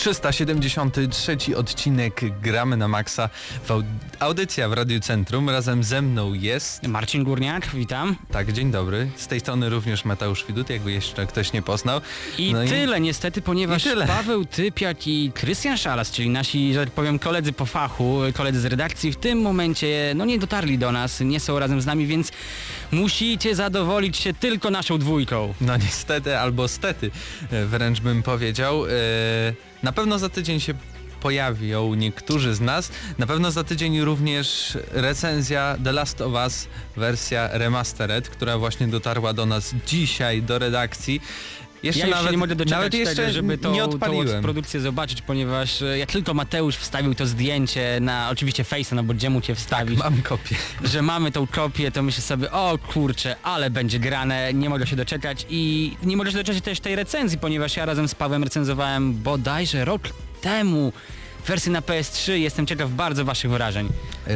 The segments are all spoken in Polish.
...373 odcinek Gramy na Maxa. Audycja w Radiu Centrum. Razem ze mną jest... Marcin Górniak, witam. Tak, dzień dobry. Z tej strony również Mateusz Widut, jakby jeszcze ktoś nie poznał. I No tyle niestety, ponieważ I tyle. Paweł Typiak i Krystian Szalas, czyli nasi, że tak powiem, koledzy po fachu, koledzy z redakcji w tym momencie no nie dotarli do nas, nie są razem z nami, więc musicie zadowolić się tylko naszą dwójką. No niestety albo stety, e, wręcz bym powiedział. E, Na pewno za tydzień się pojawią niektórzy z nas. Na pewno za tydzień również recenzja The Last of Us wersja remastered, która właśnie dotarła do nas dzisiaj do redakcji. Jeszcze ja nawet, się nie mogę doczekać nawet jeszcze tego, żeby tą, nie tą produkcję zobaczyć, ponieważ e, jak tylko Mateusz wstawił to zdjęcie na oczywiście Face'a, no bo gdzie mu cię wstawić, Mam kopię. że mamy tą kopię, to myślę sobie, o kurczę, ale będzie grane, nie mogę się doczekać i nie mogę się doczekać też tej recenzji, ponieważ ja razem z Pawłem recenzowałem bodajże rok temu wersję na PS3, jestem ciekaw bardzo waszych wrażeń. E,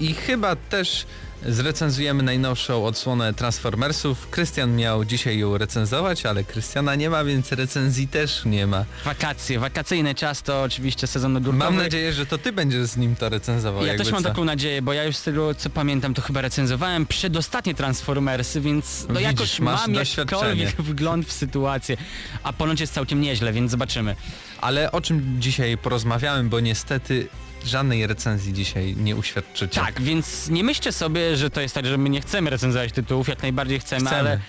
I chyba też zrecenzujemy najnowszą odsłonę Transformersów. Krystian miał dzisiaj ją recenzować, ale Krystiana nie ma, więc recenzji też nie ma. Wakacje, wakacyjny czas to oczywiście sezon ogórkowy. Mam nadzieję, że to ty będziesz z nim to recenzował. Ja też mam co. taką nadzieję, bo ja już z tego co pamiętam to chyba recenzowałem przedostatnie Transformersy, więc no Widzisz, jakoś masz mam jakkolwiek wgląd w sytuację, a ponoć jest całkiem nieźle, więc zobaczymy. Ale o czym dzisiaj porozmawiamy, bo niestety żadnej recenzji dzisiaj nie uświadczycie. Tak, więc nie myślcie sobie, że to jest tak, że my nie chcemy recenzować tytułów, jak najbardziej chcemy, Chcemy. ale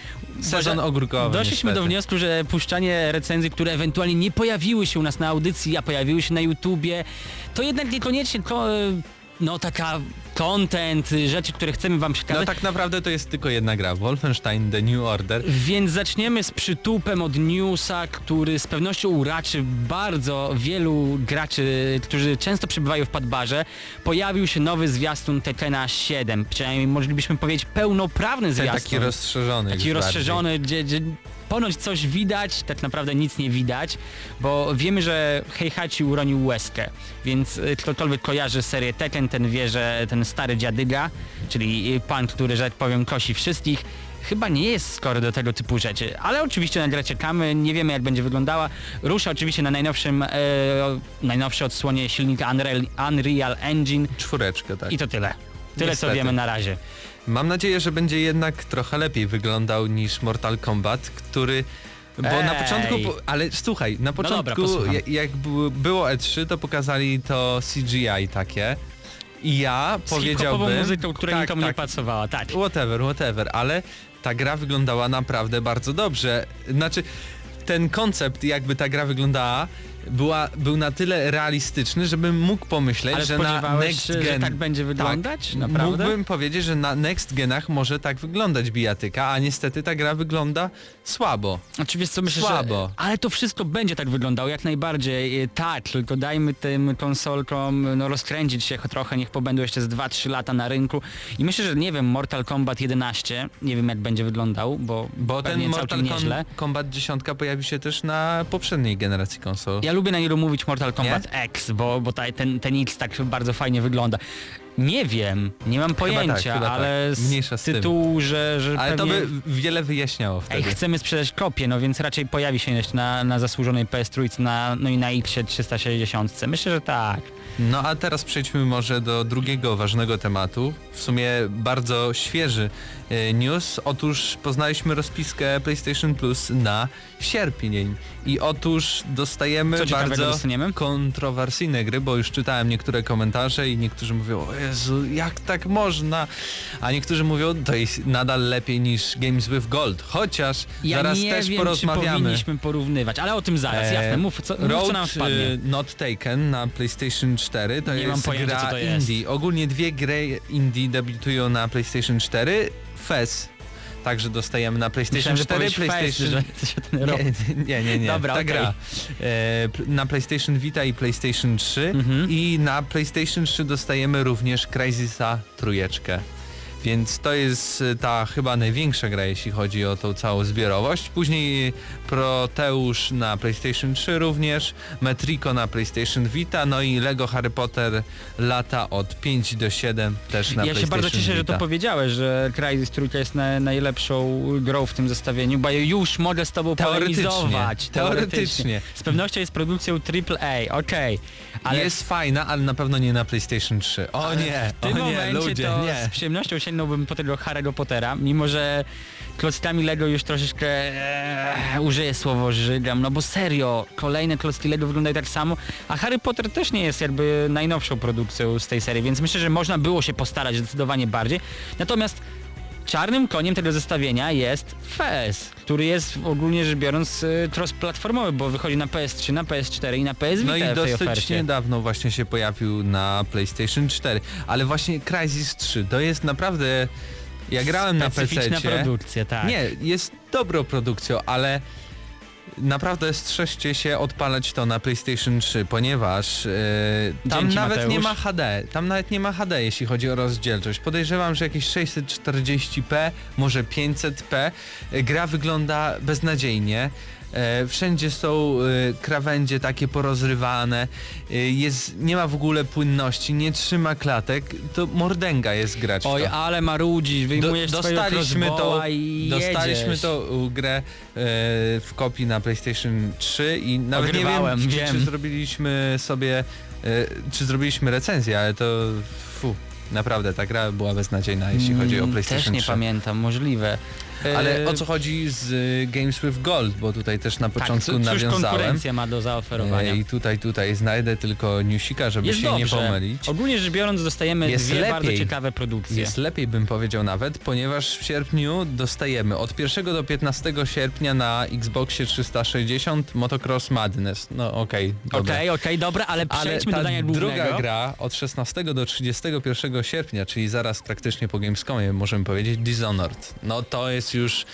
Sezon ogórkowy doszliśmy do niestety. wniosku, że puszczanie recenzji, które ewentualnie nie pojawiły się u nas na audycji, a pojawiły się na YouTubie, to jednak niekoniecznie to, no taka content, rzeczy, które chcemy wam przekazać. No tak naprawdę to jest tylko jedna gra, Wolfenstein The New Order. Więc zaczniemy z przytupem od newsa, który z pewnością uraczy bardzo wielu graczy, którzy często przebywają w Padbarze. Pojawił się nowy zwiastun Tekena 7, przynajmniej moglibyśmy powiedzieć pełnoprawny Ten zwiastun. taki rozszerzony. Taki rozszerzony, gdzie, gdzie ponoć coś widać, tak naprawdę nic nie widać, bo wiemy, że Heihachi uronił łezkę, więc y, ktokolwiek kojarzy serię Tekken, ten wie, że ten stary dziadyga, czyli y, pan, który, że tak powiem, kosi wszystkich, chyba nie jest skory do tego typu rzeczy, ale oczywiście na grę czekamy, nie wiemy jak będzie wyglądała. Rusza oczywiście na najnowszym, e, najnowszej odsłonie silnika Unreal, Unreal Engine. Czwóreczkę, tak. i to tyle. Tyle Niestety. co wiemy na razie. Mam nadzieję, że będzie jednak trochę lepiej wyglądał niż Mortal Kombat, który... Bo na Ej. początku, po- ale słuchaj, na dobra, początku posłucham. ja- jak było E3, to pokazali to CGI takie i ja Z powiedziałbym... muzyką, która tak, nikomu nie tak, pasowała, tak. Whatever, whatever, ale ta gra wyglądała naprawdę bardzo dobrze. Znaczy, ten koncept, jakby ta gra wyglądała, była, był na tyle realistyczny, żebym mógł pomyśleć, Ale że na next gen... że tak będzie wyglądać? Tak, Naprawdę? mógłbym powiedzieć, że na next genach może tak wyglądać bijatyka, a niestety ta gra wygląda słabo. Oczywiście co myślę, Słabo. że... Ale to wszystko będzie tak wyglądało, jak najbardziej. E, Tak, tylko dajmy tym konsolkom no, rozkręcić się trochę, niech pobędą jeszcze z 2-3 lata na rynku. I myślę, że nie wiem, Mortal Kombat 11, nie wiem jak będzie wyglądał, bo, Bo ten Mortal. Kombat 10 pojawi się też na poprzedniej generacji konsol. Ja lubię na niego mówić Mortal Kombat X, bo, bo ta, ten, ten X tak bardzo fajnie wygląda. Nie wiem, nie mam pojęcia, chyba tak. ale Mniejsza z tytułu, że, że Ale to pewnie... by wiele wyjaśniało wtedy. Ej, chcemy sprzedać kopię, no więc raczej pojawi się na, na zasłużonej PS3, na, no i na X 360. Myślę, że tak. No a teraz przejdźmy może do drugiego ważnego tematu, w sumie bardzo świeży e, news. Otóż poznaliśmy rozpiskę PlayStation Plus na sierpień i otóż dostajemy Co bardzo dostaniemy? kontrowersyjne gry, bo już czytałem niektóre komentarze i niektórzy mówią, Jezu, jak tak można? A niektórzy mówią, to jest nadal lepiej niż Games with Gold, chociaż Ja zaraz nie też wiem, czy porozmawiamy. powinniśmy porównywać, ale o tym zaraz, E, jasne, mów co, mów, Road co nam wpadnie. y, Not Taken na PlayStation 4 to Nie mam jest pojęcia, gra co to jest. indie. Ogólnie dwie gry indie debiutują na PlayStation 4. Fez także dostajemy na PlayStation Myślałem, że 4, powiesz PlayStation... że, że ten rok. Nie, nie, nie, nie. Dobra, ta okej. gra e, na PlayStation Vita i PlayStation 3 Mhm. i na PlayStation 3 dostajemy również Crysisa trójeczkę. Więc to jest e, ta chyba największa gra, jeśli chodzi o tą całą zbiorowość. Później Proteusz na PlayStation 3 również, Metrico na PlayStation Vita, no i Lego Harry Potter lata od 5 do 7 też na Ja się PlayStation bardzo cieszę, że Vita. to powiedziałeś, że Crysis Trójka jest na, najlepszą grą w tym zestawieniu, bo ja już mogę z tobą Teoretycznie, polemizować. teoretycznie. Z pewnością jest produkcją AAA, okej. Ale Jest fajna, ale na pewno nie na PlayStation 3. O nie, w tym o nie, momencie ludzie, to nie. z przyjemnością sięgnąłbym po tego Harry'ego Pottera, mimo że klockami Lego już troszeczkę e, użyję słowo żygam, no bo serio, kolejne klocki Lego wyglądają tak samo, a Harry Potter też nie jest jakby najnowszą produkcją z tej serii, więc myślę, że można było się postarać zdecydowanie bardziej. Natomiast czarnym koniem tego zestawienia jest Fez, który jest ogólnie rzecz biorąc y, cross-platformowy, bo wychodzi na PS3, na PS4 i na PS Vita No i dosyć ofercie. niedawno właśnie się pojawił na PlayStation 4, ale właśnie Crysis 3 to jest naprawdę... Ja grałem na PC. Produkcja, tak. Nie, jest dobrą produkcją, ale naprawdę strzeżcie się odpalać to na PlayStation 3, ponieważ e, tam Dzięki, nawet nie Mateusz. ma HD. Tam nawet nie ma HD, jeśli chodzi o rozdzielczość. Podejrzewam, że jakieś 640p, może 500p. E, Gra wygląda beznadziejnie. E, Wszędzie są e, krawędzie takie porozrywane, e, jest, nie ma w ogóle płynności, nie trzyma klatek, to mordęga jest grać Oj, ale marudzisz, wyjmujesz Do- dostaliśmy to, dostaliśmy u- grę w kopii na PlayStation 3 i nawet Ogrywałem, nie wiem, czy, wiem. czy zrobiliśmy sobie, czy zrobiliśmy recenzję, ale to fu, naprawdę ta gra była beznadziejna, jeśli chodzi o Mm, PlayStation Też nie 3. pamiętam, możliwe. Ale E, o co chodzi z y, Games with Gold, bo tutaj też na tak, początku cóż nawiązałem. konkurencja ma do zaoferowania. E, I tutaj, tutaj znajdę tylko newsika, żeby jest się dobrze. nie pomylić. Ogólnie rzecz biorąc dostajemy Jest dwie bardzo lepiej. ciekawe produkcje. Jest lepiej bym powiedział nawet, ponieważ w sierpniu dostajemy od 1 do 15 sierpnia na Xboxie 360 Motocross Madness. No okej, dobra. Okej, okej, dobra, ale Ale przejdźmy ta do dania głównego. druga gra od 16 do 31 sierpnia, czyli zaraz praktycznie po Gamescomie możemy powiedzieć Dishonored. No to jest już...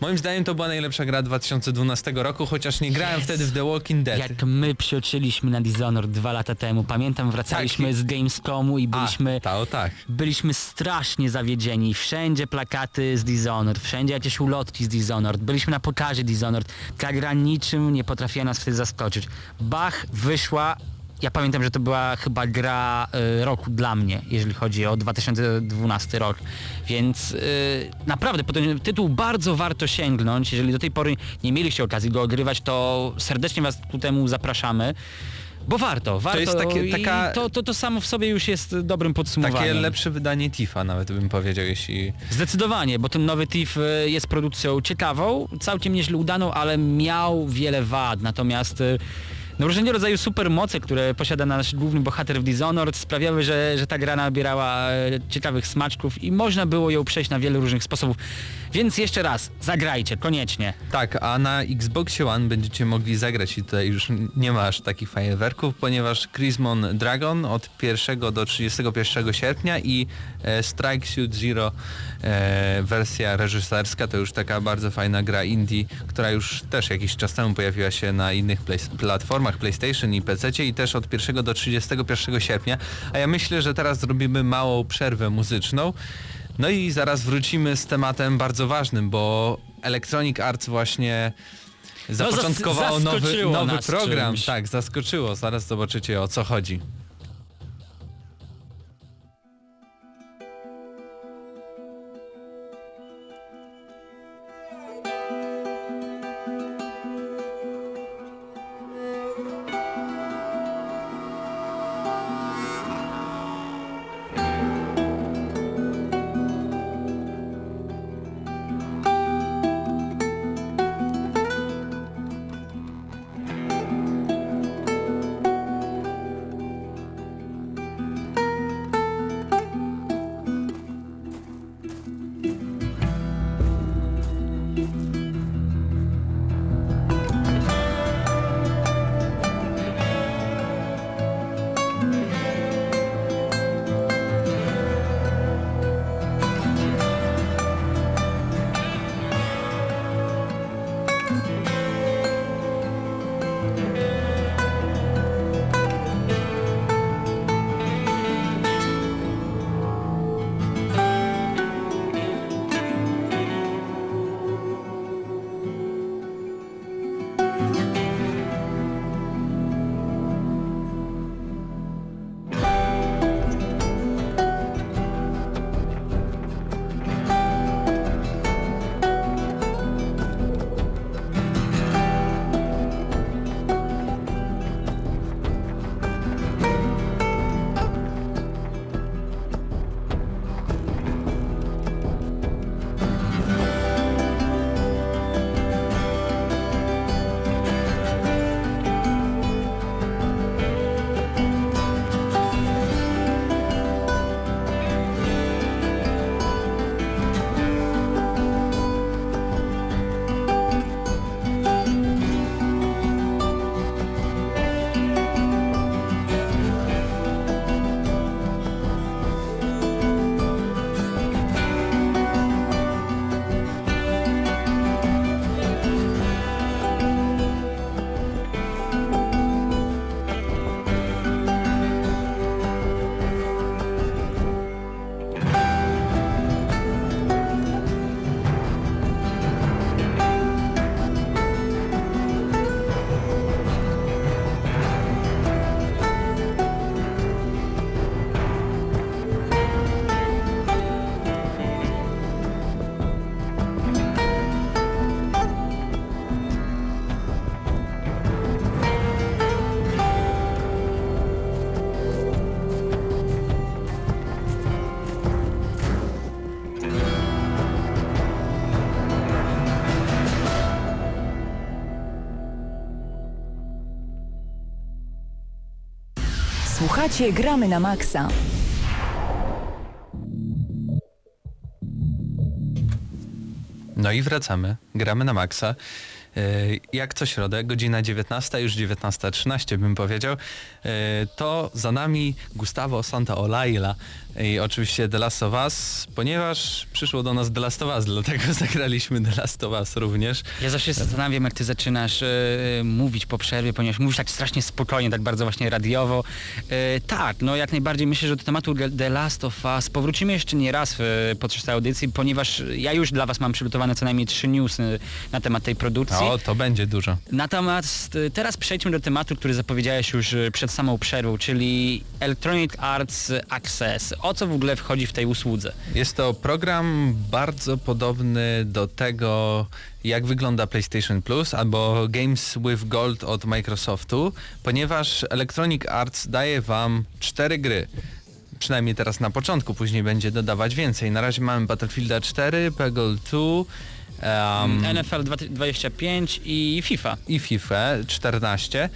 Moim zdaniem to była najlepsza gra 2012 roku, chociaż nie grałem Jezu. wtedy w The Walking Dead. Jak my przyoczyliśmy na Dishonored dwa lata temu. Pamiętam, wracaliśmy Tak. z Gamescomu i byliśmy... A, ta, o tak. Byliśmy strasznie zawiedzieni. Wszędzie plakaty z Dishonored, wszędzie jakieś ulotki z Dishonored. Byliśmy na pokazie Dishonored. Ta gra niczym nie potrafiła nas wtedy zaskoczyć. Bach wyszła. Ja pamiętam, że to była chyba gra y, roku dla mnie, jeżeli chodzi o 2012 rok. Więc y, naprawdę po ten tytuł bardzo warto sięgnąć. Jeżeli do tej pory nie mieliście okazji go ogrywać, to serdecznie Was ku temu zapraszamy. Bo warto, warto. jest takie- taka- to, to, to samo w sobie już jest dobrym podsumowaniem. Takie lepsze wydanie Tifa nawet bym powiedział, jeśli... Zdecydowanie, bo ten nowy TIF y, jest produkcją ciekawą, całkiem nieźle udaną, ale miał wiele wad. Natomiast y, no, różnego rodzaju supermoce, które posiada nasz główny bohater w Dishonored sprawiały, że, że ta gra nabierała e, ciekawych smaczków i można było ją przejść na wiele różnych sposobów. Więc jeszcze raz, zagrajcie, koniecznie. Tak, a na Xboxie One będziecie mogli zagrać i tutaj już nie ma aż takich fajerwerków, ponieważ Crismon Dragon od 1 do 31 sierpnia i Strike Suit Zero e, wersja reżyserska to już taka bardzo fajna gra indie, która już też jakiś czas temu pojawiła się na innych play platformach PlayStation i PC i też od 1 do 31 sierpnia, a ja myślę, że teraz zrobimy małą przerwę muzyczną. No i zaraz wrócimy z tematem bardzo ważnym, bo Electronic Arts właśnie zapoczątkowało zas- nowy, nowy program. czymś. Tak, zaskoczyło. Zaraz zobaczycie o co chodzi. Słuchacie Gramy na Maxa. No i wracamy. Gramy na maksa. Yy, Jak co środę, godzina 19, już 19.13 bym powiedział, yy, to za nami Gustavo Santaolaila i oczywiście The Last of Us, ponieważ przyszło do nas The Last of Us, dlatego zagraliśmy The Last of Us również. Ja zawsze się zastanawiam, jak ty zaczynasz e, mówić po przerwie, ponieważ mówisz tak strasznie spokojnie, tak bardzo właśnie radiowo. E, tak, no jak najbardziej myślę, że do tematu The- Last of Us powrócimy jeszcze nie raz e, podczas tej audycji, ponieważ ja już dla was mam przygotowane co najmniej trzy newsy na temat tej produkcji. O, to będzie dużo. Natomiast teraz przejdźmy do tematu, który zapowiedziałeś już przed samą przerwą, czyli Electronic Arts Access. O co w ogóle wchodzi w tej usłudze? Jest to program bardzo podobny do tego, jak wygląda PlayStation Plus albo Games with Gold od Microsoftu, ponieważ Electronic Arts daje wam cztery gry. Przynajmniej teraz na początku, później będzie dodawać więcej. Na razie mamy Battlefielda 4, Peggle 2, um, NFL 25 i FIFA. i FIFA 14.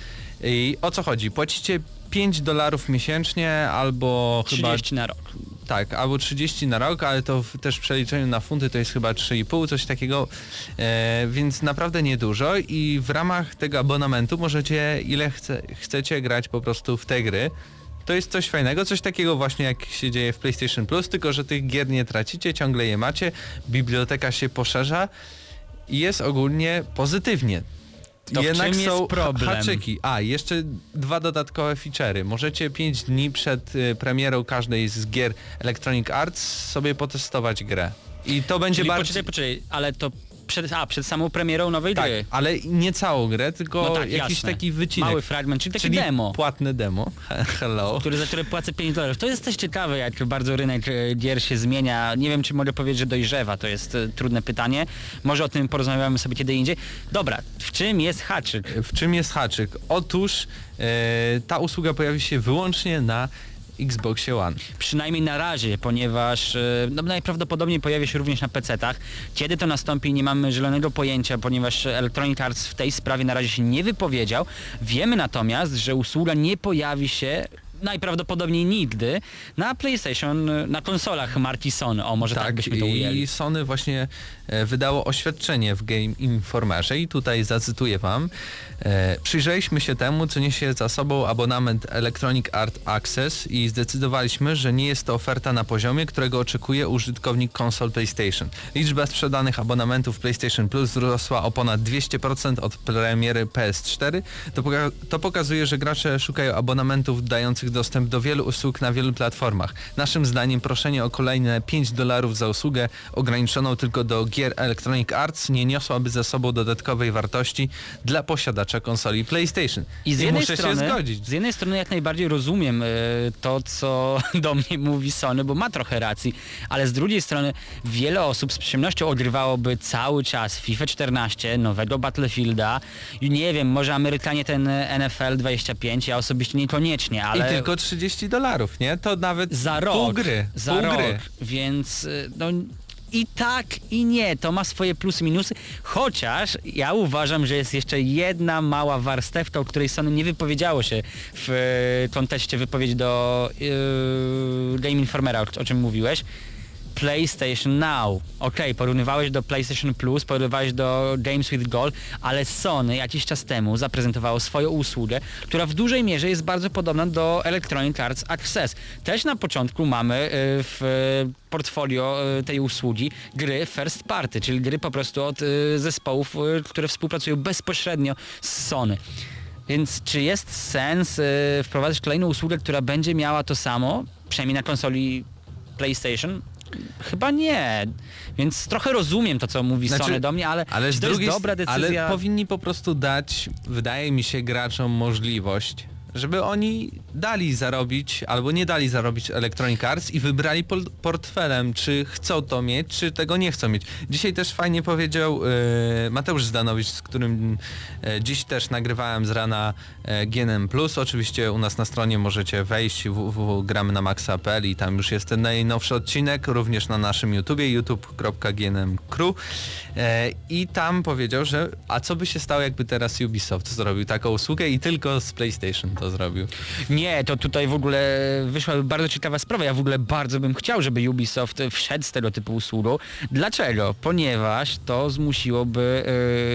I o co chodzi? Płacicie 5 dolarów miesięcznie albo chyba 30 na rok. tak, albo 30 na rok, ale to w, też w przeliczeniu na funty to jest chyba 3,5, coś takiego, e, więc naprawdę niedużo i w ramach tego abonamentu możecie ile chce, chcecie grać po prostu w te gry. To jest coś fajnego, coś takiego właśnie jak się dzieje w PlayStation Plus, tylko że tych gier nie tracicie, ciągle je macie, biblioteka się poszerza i jest ogólnie pozytywnie. To Jednak są problem? haczyki. A, jeszcze dwa dodatkowe feature'y. Możecie 5 dni przed y, premierą każdej z gier Electronic Arts sobie potestować grę. I to będzie Czyli bardzo... poczekaj, poczekaj, ale to przed, a, przed samą premierą nowej Tak, gry. ale nie całą grę, tylko No tak, jakiś jasne. taki wycinek. Mały fragment, czyli czyli demo. płatne demo. Hello. Który, za które płacę 5 dolarów. To jest też ciekawe, jak bardzo rynek e, gier się zmienia. Nie wiem, czy mogę powiedzieć, że dojrzewa. To jest e, trudne pytanie. Może o tym porozmawiamy sobie kiedy indziej. Dobra, w czym jest haczyk? W czym jest haczyk? Otóż e, ta usługa pojawi się wyłącznie na Xboxie One. Przynajmniej na razie, ponieważ e, no, najprawdopodobniej pojawi się również na PC-tach. Kiedy to nastąpi, nie mamy zielonego pojęcia, ponieważ Electronic Arts w tej sprawie na razie się nie wypowiedział. Wiemy natomiast, że usługa nie pojawi się najprawdopodobniej nigdy na PlayStation, na konsolach marki Sony. O, może tak, byśmy to ujęli. i Sony właśnie e, wydało oświadczenie w Game Informerze i tutaj zacytuję wam. E, przyjrzeliśmy się temu, co niesie za sobą abonament Electronic Art Access i zdecydowaliśmy, że nie jest to oferta na poziomie, którego oczekuje użytkownik konsol PlayStation. Liczba sprzedanych abonamentów PlayStation Plus wzrosła o ponad 200% od premiery PS4. To, poka- to pokazuje, że gracze szukają abonamentów dających dostęp do wielu usług na wielu platformach. Naszym zdaniem proszenie o kolejne 5 dolarów za usługę ograniczoną tylko do gier Electronic Arts nie niosłaby ze sobą dodatkowej wartości dla posiadacza konsoli PlayStation. I z jednej muszę strony, się zgodzić. Z jednej strony jak najbardziej rozumiem e, to, co do mnie mówi Sony, bo ma trochę racji, ale z drugiej strony wiele osób z przyjemnością ogrywałoby cały czas FIFA 14, nowego Battlefielda i nie wiem, może Amerykanie ten NFL 25, ja osobiście niekoniecznie, ale... Tylko 30 dolarów, nie? To nawet za rok. pół gry. Za pół rok. gry. Więc y, no i tak i nie, to ma swoje plusy, minusy, chociaż ja uważam, że jest jeszcze jedna mała warstewka, o której Sony nie wypowiedziało się w y, kontekście wypowiedzi do yy, Game Informera, o czym mówiłeś. PlayStation Now. Okej, porównywałeś do PlayStation Plus, porównywałeś do Games with Gold, ale Sony jakiś czas temu zaprezentowało swoją usługę, która w dużej mierze jest bardzo podobna do Electronic Arts Access. Też na początku mamy y, w y, portfolio y, tej usługi gry first party, czyli gry po prostu od zespołów, które współpracują bezpośrednio z Sony. Więc czy jest sens wprowadzić kolejną usługę, która będzie miała to samo, przynajmniej na konsoli PlayStation? Chyba nie. Więc trochę rozumiem to, co mówi Znaczy, Sony do mnie, ale, Ale to jest dobra decyzja? Ale powinni po prostu dać, wydaje mi się, graczom możliwość, żeby oni dali zarobić albo nie dali zarobić Electronic Arts i wybrali pol- portfelem, czy chcą to mieć, czy tego nie chcą mieć. Dzisiaj też fajnie powiedział e, Mateusz Zdanowicz, z którym e, dziś też nagrywałem z rana e, GNM+. Oczywiście u nas na stronie możecie wejść www.gramy na maxa.pl i tam już jest ten najnowszy odcinek, również na naszym YouTubie youtube.gnm.crew e, i tam powiedział, że a co by się stało jakby teraz Ubisoft zrobił taką usługę i tylko z PlayStation to zrobił. Nie, to tutaj w ogóle wyszła bardzo ciekawa sprawa. Ja w ogóle bardzo bym chciał, żeby Ubisoft wszedł z tego typu usługą. Dlaczego? Ponieważ to zmusiłoby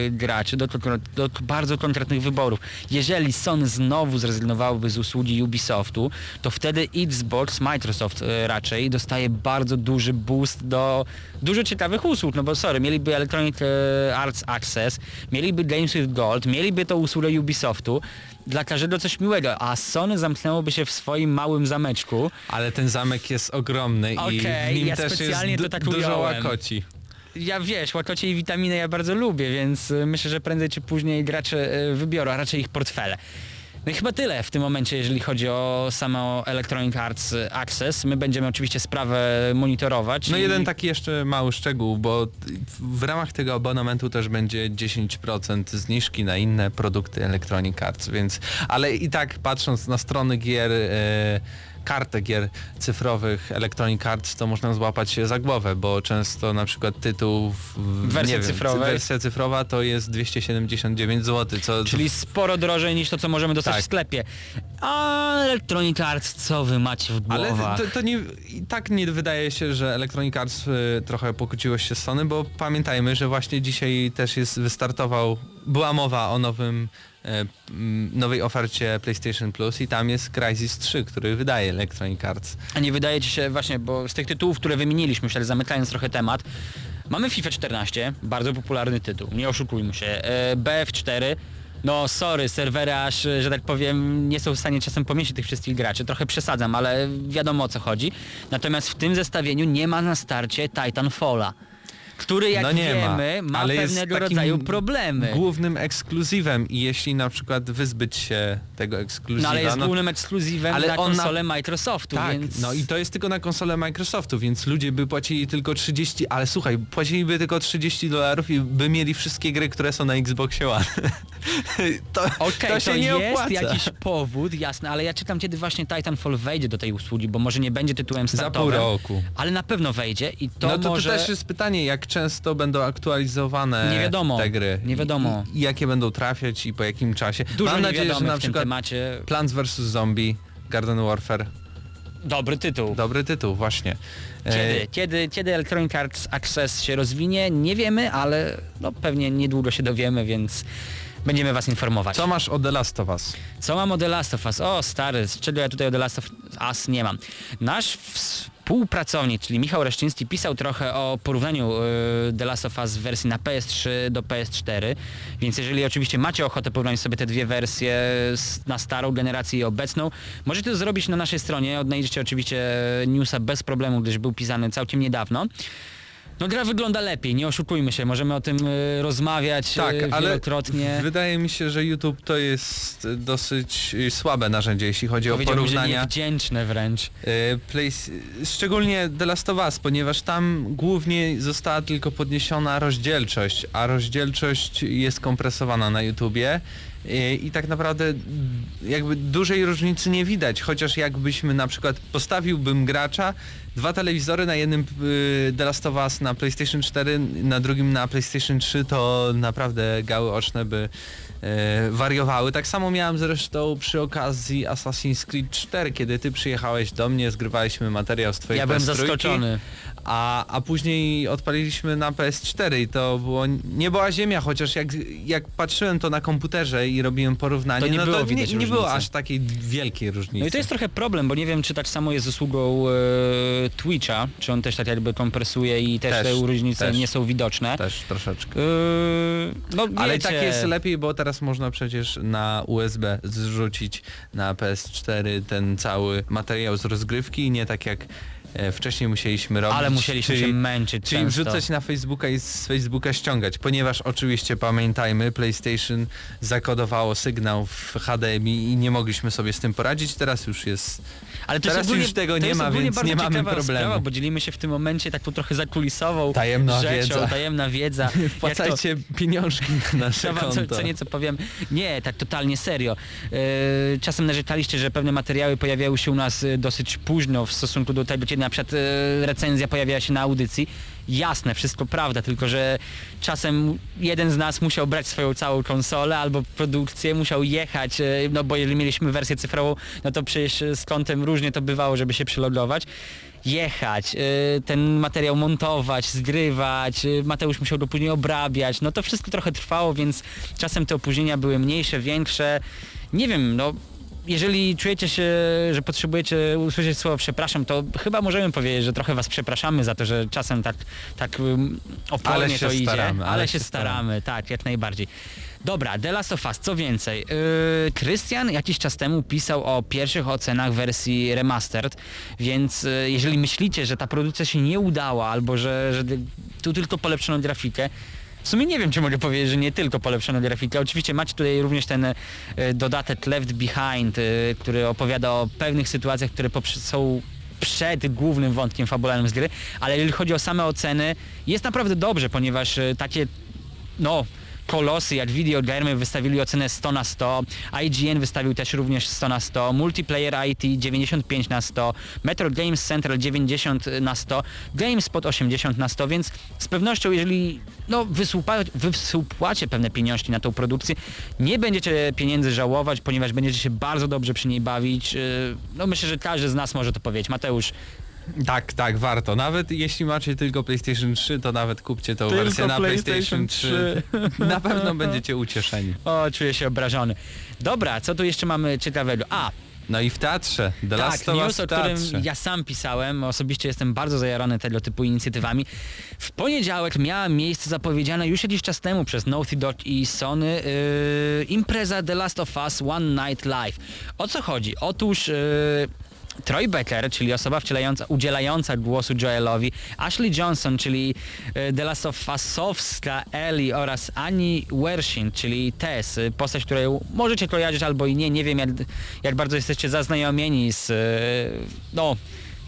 yy, graczy do, do, bardzo konkretnych wyborów. Jeżeli Sony znowu zrezygnowałoby z usługi Ubisoftu, to wtedy Xbox, Microsoft yy, raczej dostaje bardzo duży boost do dużo ciekawych usług, no bo sorry, mieliby Electronic yy, Arts Access, mieliby Games with Gold, mieliby to usługę Ubisoftu, dla każdego coś miłego, a Sony zamknęłoby się w swoim małym zameczku. Ale ten zamek jest ogromny i Okej, w nim ja też specjalnie jest to tak dużo ująłem. łakoci. Ja wiesz, łakocie i witaminy ja bardzo lubię, więc y, myślę, że prędzej czy później gracze y, wybiorą, a raczej ich portfele. No i chyba tyle w tym momencie, jeżeli chodzi o samo Electronic Arts Access. My będziemy oczywiście sprawę monitorować. No i- jeden taki jeszcze mały szczegół, bo w ramach tego abonamentu też będzie 10% zniżki na inne produkty Electronic Arts, więc ale i tak patrząc na strony gier e, kartę gier cyfrowych Electronic Arts, to można złapać się za głowę, bo często na przykład tytuł w, Wersja cyfrowej. wersja cyfrowa to jest 279 zł, co Czyli sporo drożej niż to, co możemy dostać Tak. w sklepie. A Electronic Arts, co wy macie w Ale głowach? to, to nie, i tak nie wydaje się, że Electronic Arts y, trochę pokłóciło się z Sony, bo pamiętajmy, że właśnie dzisiaj też jest wystartował, była mowa o nowym, nowej ofercie PlayStation Plus i tam jest Crysis 3, który wydaje Electronic Arts. A nie wydaje ci się właśnie, bo z tych tytułów, które wymieniliśmy, już tak zamykając trochę temat, mamy FIFA 14, bardzo popularny tytuł, nie oszukujmy się. E, BF4, no sorry, serwery aż, e, że tak powiem, nie są w stanie czasem pomieścić tych wszystkich graczy. Trochę przesadzam, ale wiadomo o co chodzi. Natomiast w tym zestawieniu nie ma na starcie Titanfalla, który jak no nie wiemy ma, ma, ale pewnego rodzaju problemy. Głównym ekskluzywem i jeśli na przykład wyzbyć się tego ekskluzywa, No ale jest no, głównym ekskluzywem Ale na on na- konsolę Microsoftu, Tak, więc... no i to jest tylko na konsolę Microsoftu, więc ludzie by płacili tylko 30, ale słuchaj, płaciliby tylko 30 dolarów i by mieli wszystkie gry, które są na Xboxie One. to, Okej, to to, się nie jest opłaca. jakiś powód, jasne, ale ja czytam kiedy właśnie Titanfall wejdzie do tej usługi, bo może nie będzie tytułem Za startowym. pół roku. Ale na pewno wejdzie i to no to, może... to też jest pytanie, jak często będą aktualizowane Nie wiadomo, te gry. nie wiadomo. I, I jakie będą trafiać i po jakim czasie. Dużo Mam nadzieję, że na przykład temacie. Plants vs. Zombie, Garden Warfare, Dobry tytuł. dobry tytuł, właśnie. E, Kiedy, kiedy, kiedy Electronic Arts Access się rozwinie, nie wiemy, ale no, pewnie niedługo się dowiemy, więc będziemy was informować. Co masz o The Last of Us? Co mam o The Last of Us? O stary, z czego ja tutaj o The Last of Us nie mam. Nasz współpracownik, czyli Michał Reszczyński pisał trochę o porównaniu y, The Last of Us w wersji na PS3 do PS4, więc jeżeli oczywiście macie ochotę porównać sobie te dwie wersje na starą generację i obecną, możecie to zrobić na naszej stronie, odnajdziecie oczywiście newsa bez problemu, gdyż był pisany całkiem niedawno. No gra wygląda lepiej, nie oszukujmy się, możemy o tym y, rozmawiać Tak, y, ale wielokrotnie. wydaje mi się, że YouTube to jest dosyć y, słabe narzędzie, jeśli chodzi o porównania. niewdzięczne wręcz. Y, szczególnie The Last of Us, ponieważ tam głównie została tylko podniesiona rozdzielczość, a rozdzielczość jest kompresowana na YouTubie i tak naprawdę jakby dużej różnicy nie widać, chociaż jakbyśmy na przykład postawiłbym gracza, dwa telewizory na jednym y, The Last of Us na PlayStation 4, na drugim na PlayStation 3, to naprawdę gały oczne by e, wariowały. Tak samo miałem zresztą przy okazji Assassin's Creed 4, kiedy ty przyjechałeś do mnie, zgrywaliśmy materiał z twojej Ja byłem PS3, zaskoczony. A, a później odpaliliśmy na PS4 i to było nie była ziemia, chociaż jak, jak patrzyłem to na komputerze i robiłem porównanie, To nie no było to nie, nie było aż takiej wielkiej różnicy. No i to jest trochę problem, bo nie wiem, czy tak samo jest z usługą e, Twitcha, czy on też tak jakby kompresuje i też, Też, te różnice też. nie są widoczne. też troszeczkę. E, no Ale tak jest lepiej, bo teraz można przecież na USB zrzucić na PS4 ten cały materiał z rozgrywki i nie tak jak wcześniej musieliśmy robić. Ale musieliśmy czyli, się męczyć Czyli często. wrzucać na Facebooka i z Facebooka ściągać, ponieważ oczywiście pamiętajmy, PlayStation zakodowało sygnał w HDMI i nie mogliśmy sobie z tym poradzić, teraz już jest Ale to teraz jest ogólnie, już tego nie ma, więc nie mamy problemu. Sprawa, bo dzielimy się w tym momencie taką trochę zakulisową Tajemna rzeczą, wiedza. tajemna wiedza. Jak to- Wpłacajcie pieniążki na nasze Co, wam- co, konto. co nieco powiem. Nie, tak totalnie serio. E, czasem narzekaliście, że pewne materiały pojawiały się u nas e, dosyć późno w stosunku do tego, kiedy na przykład e, recenzja pojawiała się na audycji. Jasne, wszystko prawda, tylko że czasem jeden z nas musiał brać swoją całą konsolę albo produkcję, musiał jechać, e, no bo jeżeli mieliśmy wersję cyfrową, no to przecież z kątem różnie to bywało, żeby się przylogować jechać, y, ten materiał montować, zgrywać, y, Mateusz musiał go później obrabiać, no to wszystko trochę trwało, więc czasem te opóźnienia były mniejsze, większe. Nie wiem, no jeżeli czujecie się, że potrzebujecie usłyszeć słowo przepraszam, to chyba możemy powiedzieć, że trochę was przepraszamy za to, że czasem tak, tak opornie to idzie, staramy, ale, ale się się staramy, tak, jak najbardziej. Dobra, The Last of Us, co więcej. Yy, Krystian jakiś czas temu pisał o pierwszych ocenach wersji remastered, więc yy, jeżeli myślicie, że ta produkcja się nie udała, albo że, że tu tylko polepszono grafikę, w sumie nie wiem, czy mogę powiedzieć, że nie tylko polepszono grafikę. Oczywiście macie tutaj również ten y, dodatek Left Behind, y, który opowiada o pewnych sytuacjach, które są przed głównym wątkiem fabularnym z gry, ale jeżeli chodzi o same oceny, jest naprawdę dobrze, ponieważ y, takie, no, kolosy jak Video Gamer wystawili ocenę 100 na 100, IGN wystawił też również 100 na 100, Multiplayer IT 95 na 100, Metro Games Central 90 na 100, GameSpot 80 na 100, więc z pewnością jeżeli no, wysłupa, pewne pieniążki na tą produkcję, nie będziecie pieniędzy żałować, ponieważ będziecie się bardzo dobrze przy niej bawić. Yy, No myślę, że każdy z nas może to powiedzieć. Mateusz, Tak, tak, warto. Nawet jeśli macie tylko PlayStation 3, to nawet kupcie tą Tylko wersję na PlayStation PlayStation 3. Na pewno będziecie ucieszeni. o, czuję się obrażony. Dobra, co tu jeszcze mamy ciekawego? A, No i w teatrze. The tak, Last of Us news, o którym ja sam pisałem, osobiście jestem bardzo zajarany tego typu inicjatywami. W poniedziałek miała miejsce zapowiedziana już jakiś czas temu przez Naughty Dog i Sony yy, impreza The Last of Us One Night Live. O co chodzi? Otóż... Yy, Troy Becker, czyli osoba wcielająca, udzielająca głosu Joelowi, Ashley Johnson, czyli e, The Last of Ellie oraz Annie Wershing, czyli Tess, e, postać, której możecie kojarzyć albo i nie, nie wiem jak, jak bardzo jesteście zaznajomieni z e, no,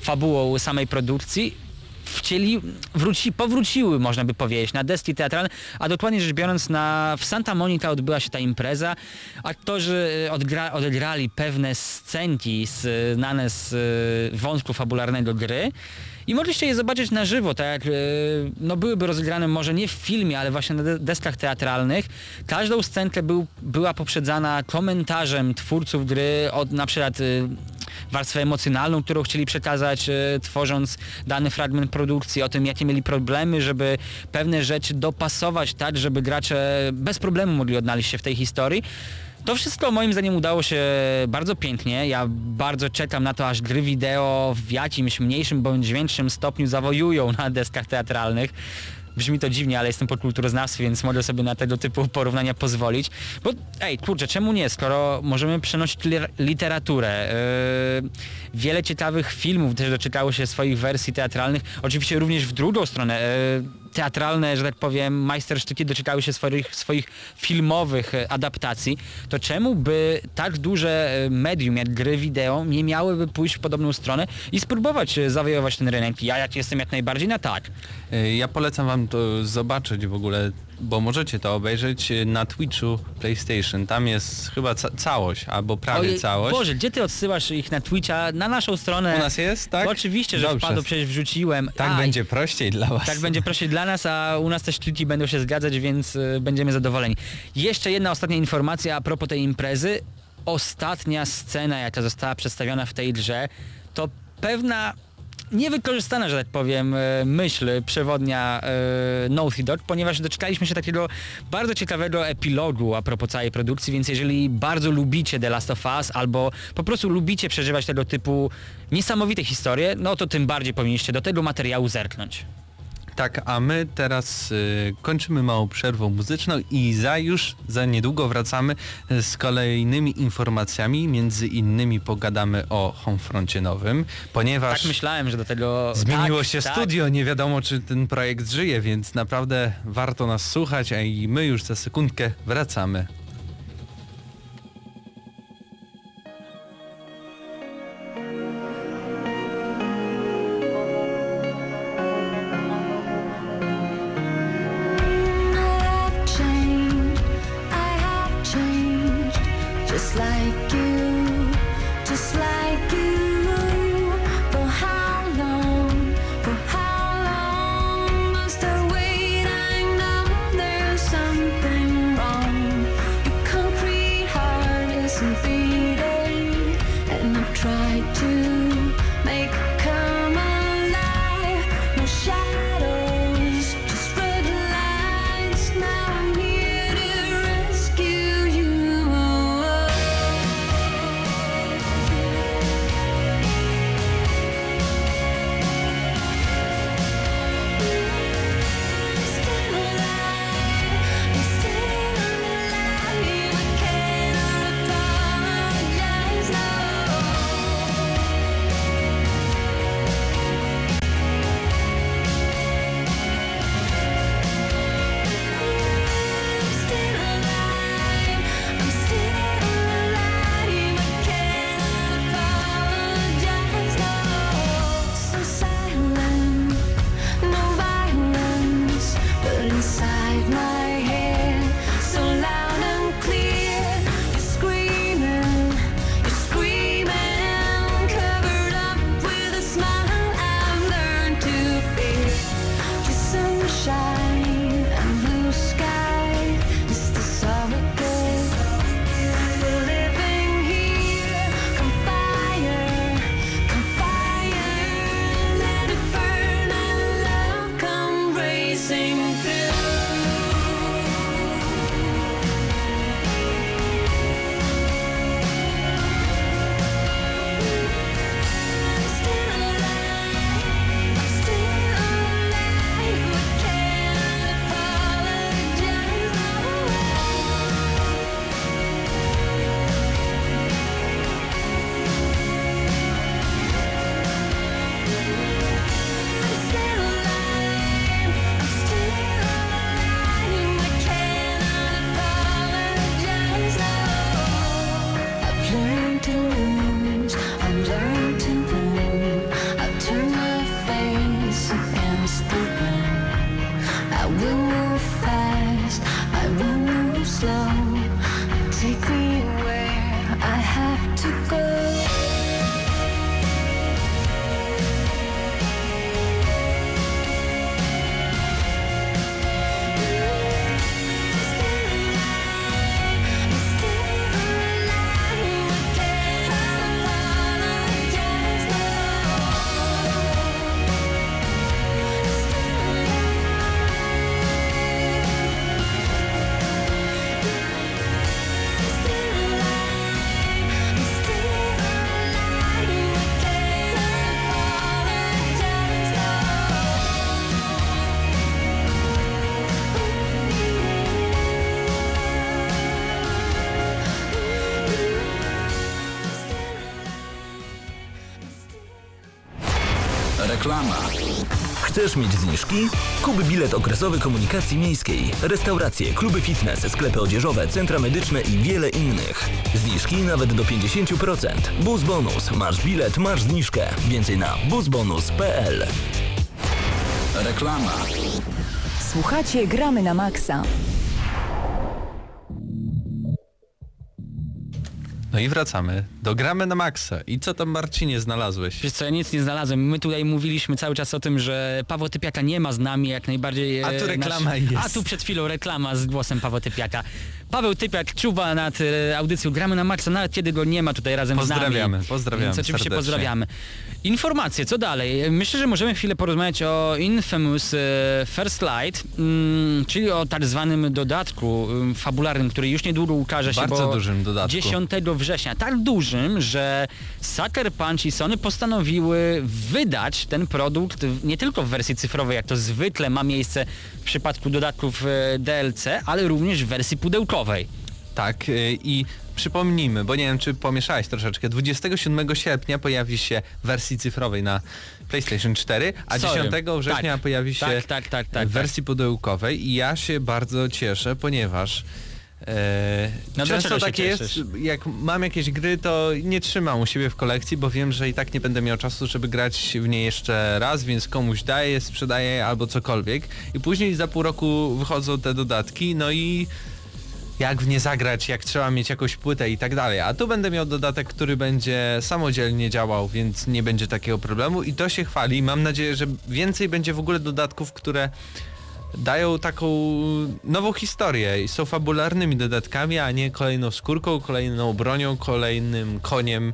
fabułą samej produkcji wcieli, wróci, powróciły, można by powiedzieć, na deski teatralne, a dokładnie rzecz biorąc na, w Santa Monica odbyła się ta impreza. Aktorzy e, odgra, odegrali pewne scenki znane z e, wątku fabularnego gry i mogliście je zobaczyć na żywo, tak jak e, no, byłyby rozegrane może nie w filmie, ale właśnie na de- deskach teatralnych. Każdą scenkę był, była poprzedzana komentarzem twórców gry od na przykład e, warstwę emocjonalną, którą chcieli przekazać, e, tworząc dany fragment produkcji, o tym, jakie mieli problemy, żeby pewne rzeczy dopasować tak, żeby gracze bez problemu mogli odnaleźć się w tej historii. To wszystko moim zdaniem udało się bardzo pięknie. Ja bardzo czekam na to, aż gry wideo w jakimś mniejszym bądź większym stopniu zawojują na deskach teatralnych. Brzmi to dziwnie, ale jestem po kulturoznawstwie, więc mogę sobie na tego typu porównania pozwolić. Bo ej, kurczę, czemu nie, skoro możemy przenosić li- literaturę. Yy, wiele ciekawych filmów też doczekało się swoich wersji teatralnych. Oczywiście również w drugą stronę. Yy, teatralne, że tak powiem, majstersztyki doczekały się swoich, swoich filmowych e, adaptacji, to czemu by tak duże e, medium jak gry wideo nie miałyby pójść w podobną stronę i spróbować e, zawojować ten rynek? Ja jak jestem jak najbardziej na tak. Ja polecam wam to zobaczyć w ogóle, bo możecie to obejrzeć y, na Twitchu PlayStation. Tam jest chyba ca całość, albo prawie Ojej, całość. Boże, gdzie ty odsyłasz ich na Twitcha? Na naszą stronę. U nas jest, tak? Bo oczywiście, że Dobrze. wpadł, przecież wrzuciłem. Tak A, będzie prościej dla was. Tak będzie prościej dla nas, a u nas też kliki będą się zgadzać, więc y, będziemy zadowoleni. Jeszcze jedna ostatnia informacja a propos tej imprezy. Ostatnia scena, jaka została przedstawiona w tej grze, to pewna niewykorzystana, że tak powiem, e, myśl przewodnia e, Naughty Dog, ponieważ doczekaliśmy się takiego bardzo ciekawego epilogu a propos całej produkcji, więc jeżeli bardzo lubicie The Last of Us albo po prostu lubicie przeżywać tego typu niesamowite historie, no to tym bardziej powinniście do tego materiału zerknąć. Tak, a my teraz y, kończymy małą przerwą muzyczną i za już za niedługo wracamy z kolejnymi informacjami. Między innymi pogadamy o Homefroncie nowym, ponieważ Tak myślałem, że do tego... zmieniło tak, się tak. studio, nie wiadomo czy ten projekt żyje, więc naprawdę warto nas słuchać, a i my już za sekundkę wracamy. Mieć zniżki? Kup bilet okresowy komunikacji miejskiej, restauracje, kluby fitness, sklepy odzieżowe, centra medyczne i wiele innych. Zniżki nawet do 50%. Bus bonus. Masz bilet, masz zniżkę. Więcej na busbonus.pl. Reklama. Słuchacie Gramy na Maxa. No i wracamy. Dogramy na maksa. I co tam Marcinie znalazłeś? Wiesz co, ja nic nie znalazłem. My tutaj mówiliśmy cały czas o tym, że Paweł Typiaka nie ma z nami, jak najbardziej... A tu e, reklama jest. A tu przed chwilą reklama z głosem Pawła Typiaka. Paweł Typiak czuwa nad e, audycją Gramy na Maxa, nawet kiedy go nie ma tutaj razem z nami. Pozdrawiamy, pozdrawiamy Więc oczywiście serdecznie. pozdrawiamy. Informacje, co dalej? Myślę, że możemy chwilę porozmawiać o Infamous e, First Light, mm, czyli o tak zwanym dodatku mm, fabularnym, który już niedługo ukaże się, Bardzo dużym dodatku. 10 września. Tak dużym, że Sucker Punch i Sony postanowiły wydać ten produkt nie tylko w wersji cyfrowej, jak to zwykle ma miejsce w przypadku dodatków e, DLC, ale również w wersji pudełkowej. Tak, y, i przypomnijmy, bo nie wiem, czy pomieszałeś troszeczkę. 27 sierpnia pojawi się w wersji cyfrowej na PlayStation 4, a Sorry. 10 września Tak, pojawi się tak, tak, tak, tak, w wersji pudełkowej i ja się bardzo cieszę, ponieważ e, No często dlaczego się tak jest, jak mam jakieś gry, to nie trzymam u siebie w kolekcji, bo wiem, że i tak nie będę miał czasu, żeby grać w nie jeszcze raz, więc komuś daję, sprzedaję albo cokolwiek. I później za pół roku wychodzą te dodatki, no i jak w nie zagrać, jak trzeba mieć jakąś płytę i tak dalej. A tu będę miał dodatek, który będzie samodzielnie działał, więc nie będzie takiego problemu i to się chwali. Mam nadzieję, że więcej będzie w ogóle dodatków, które dają taką nową historię i są fabularnymi dodatkami, a nie kolejną skórką, kolejną bronią, kolejnym koniem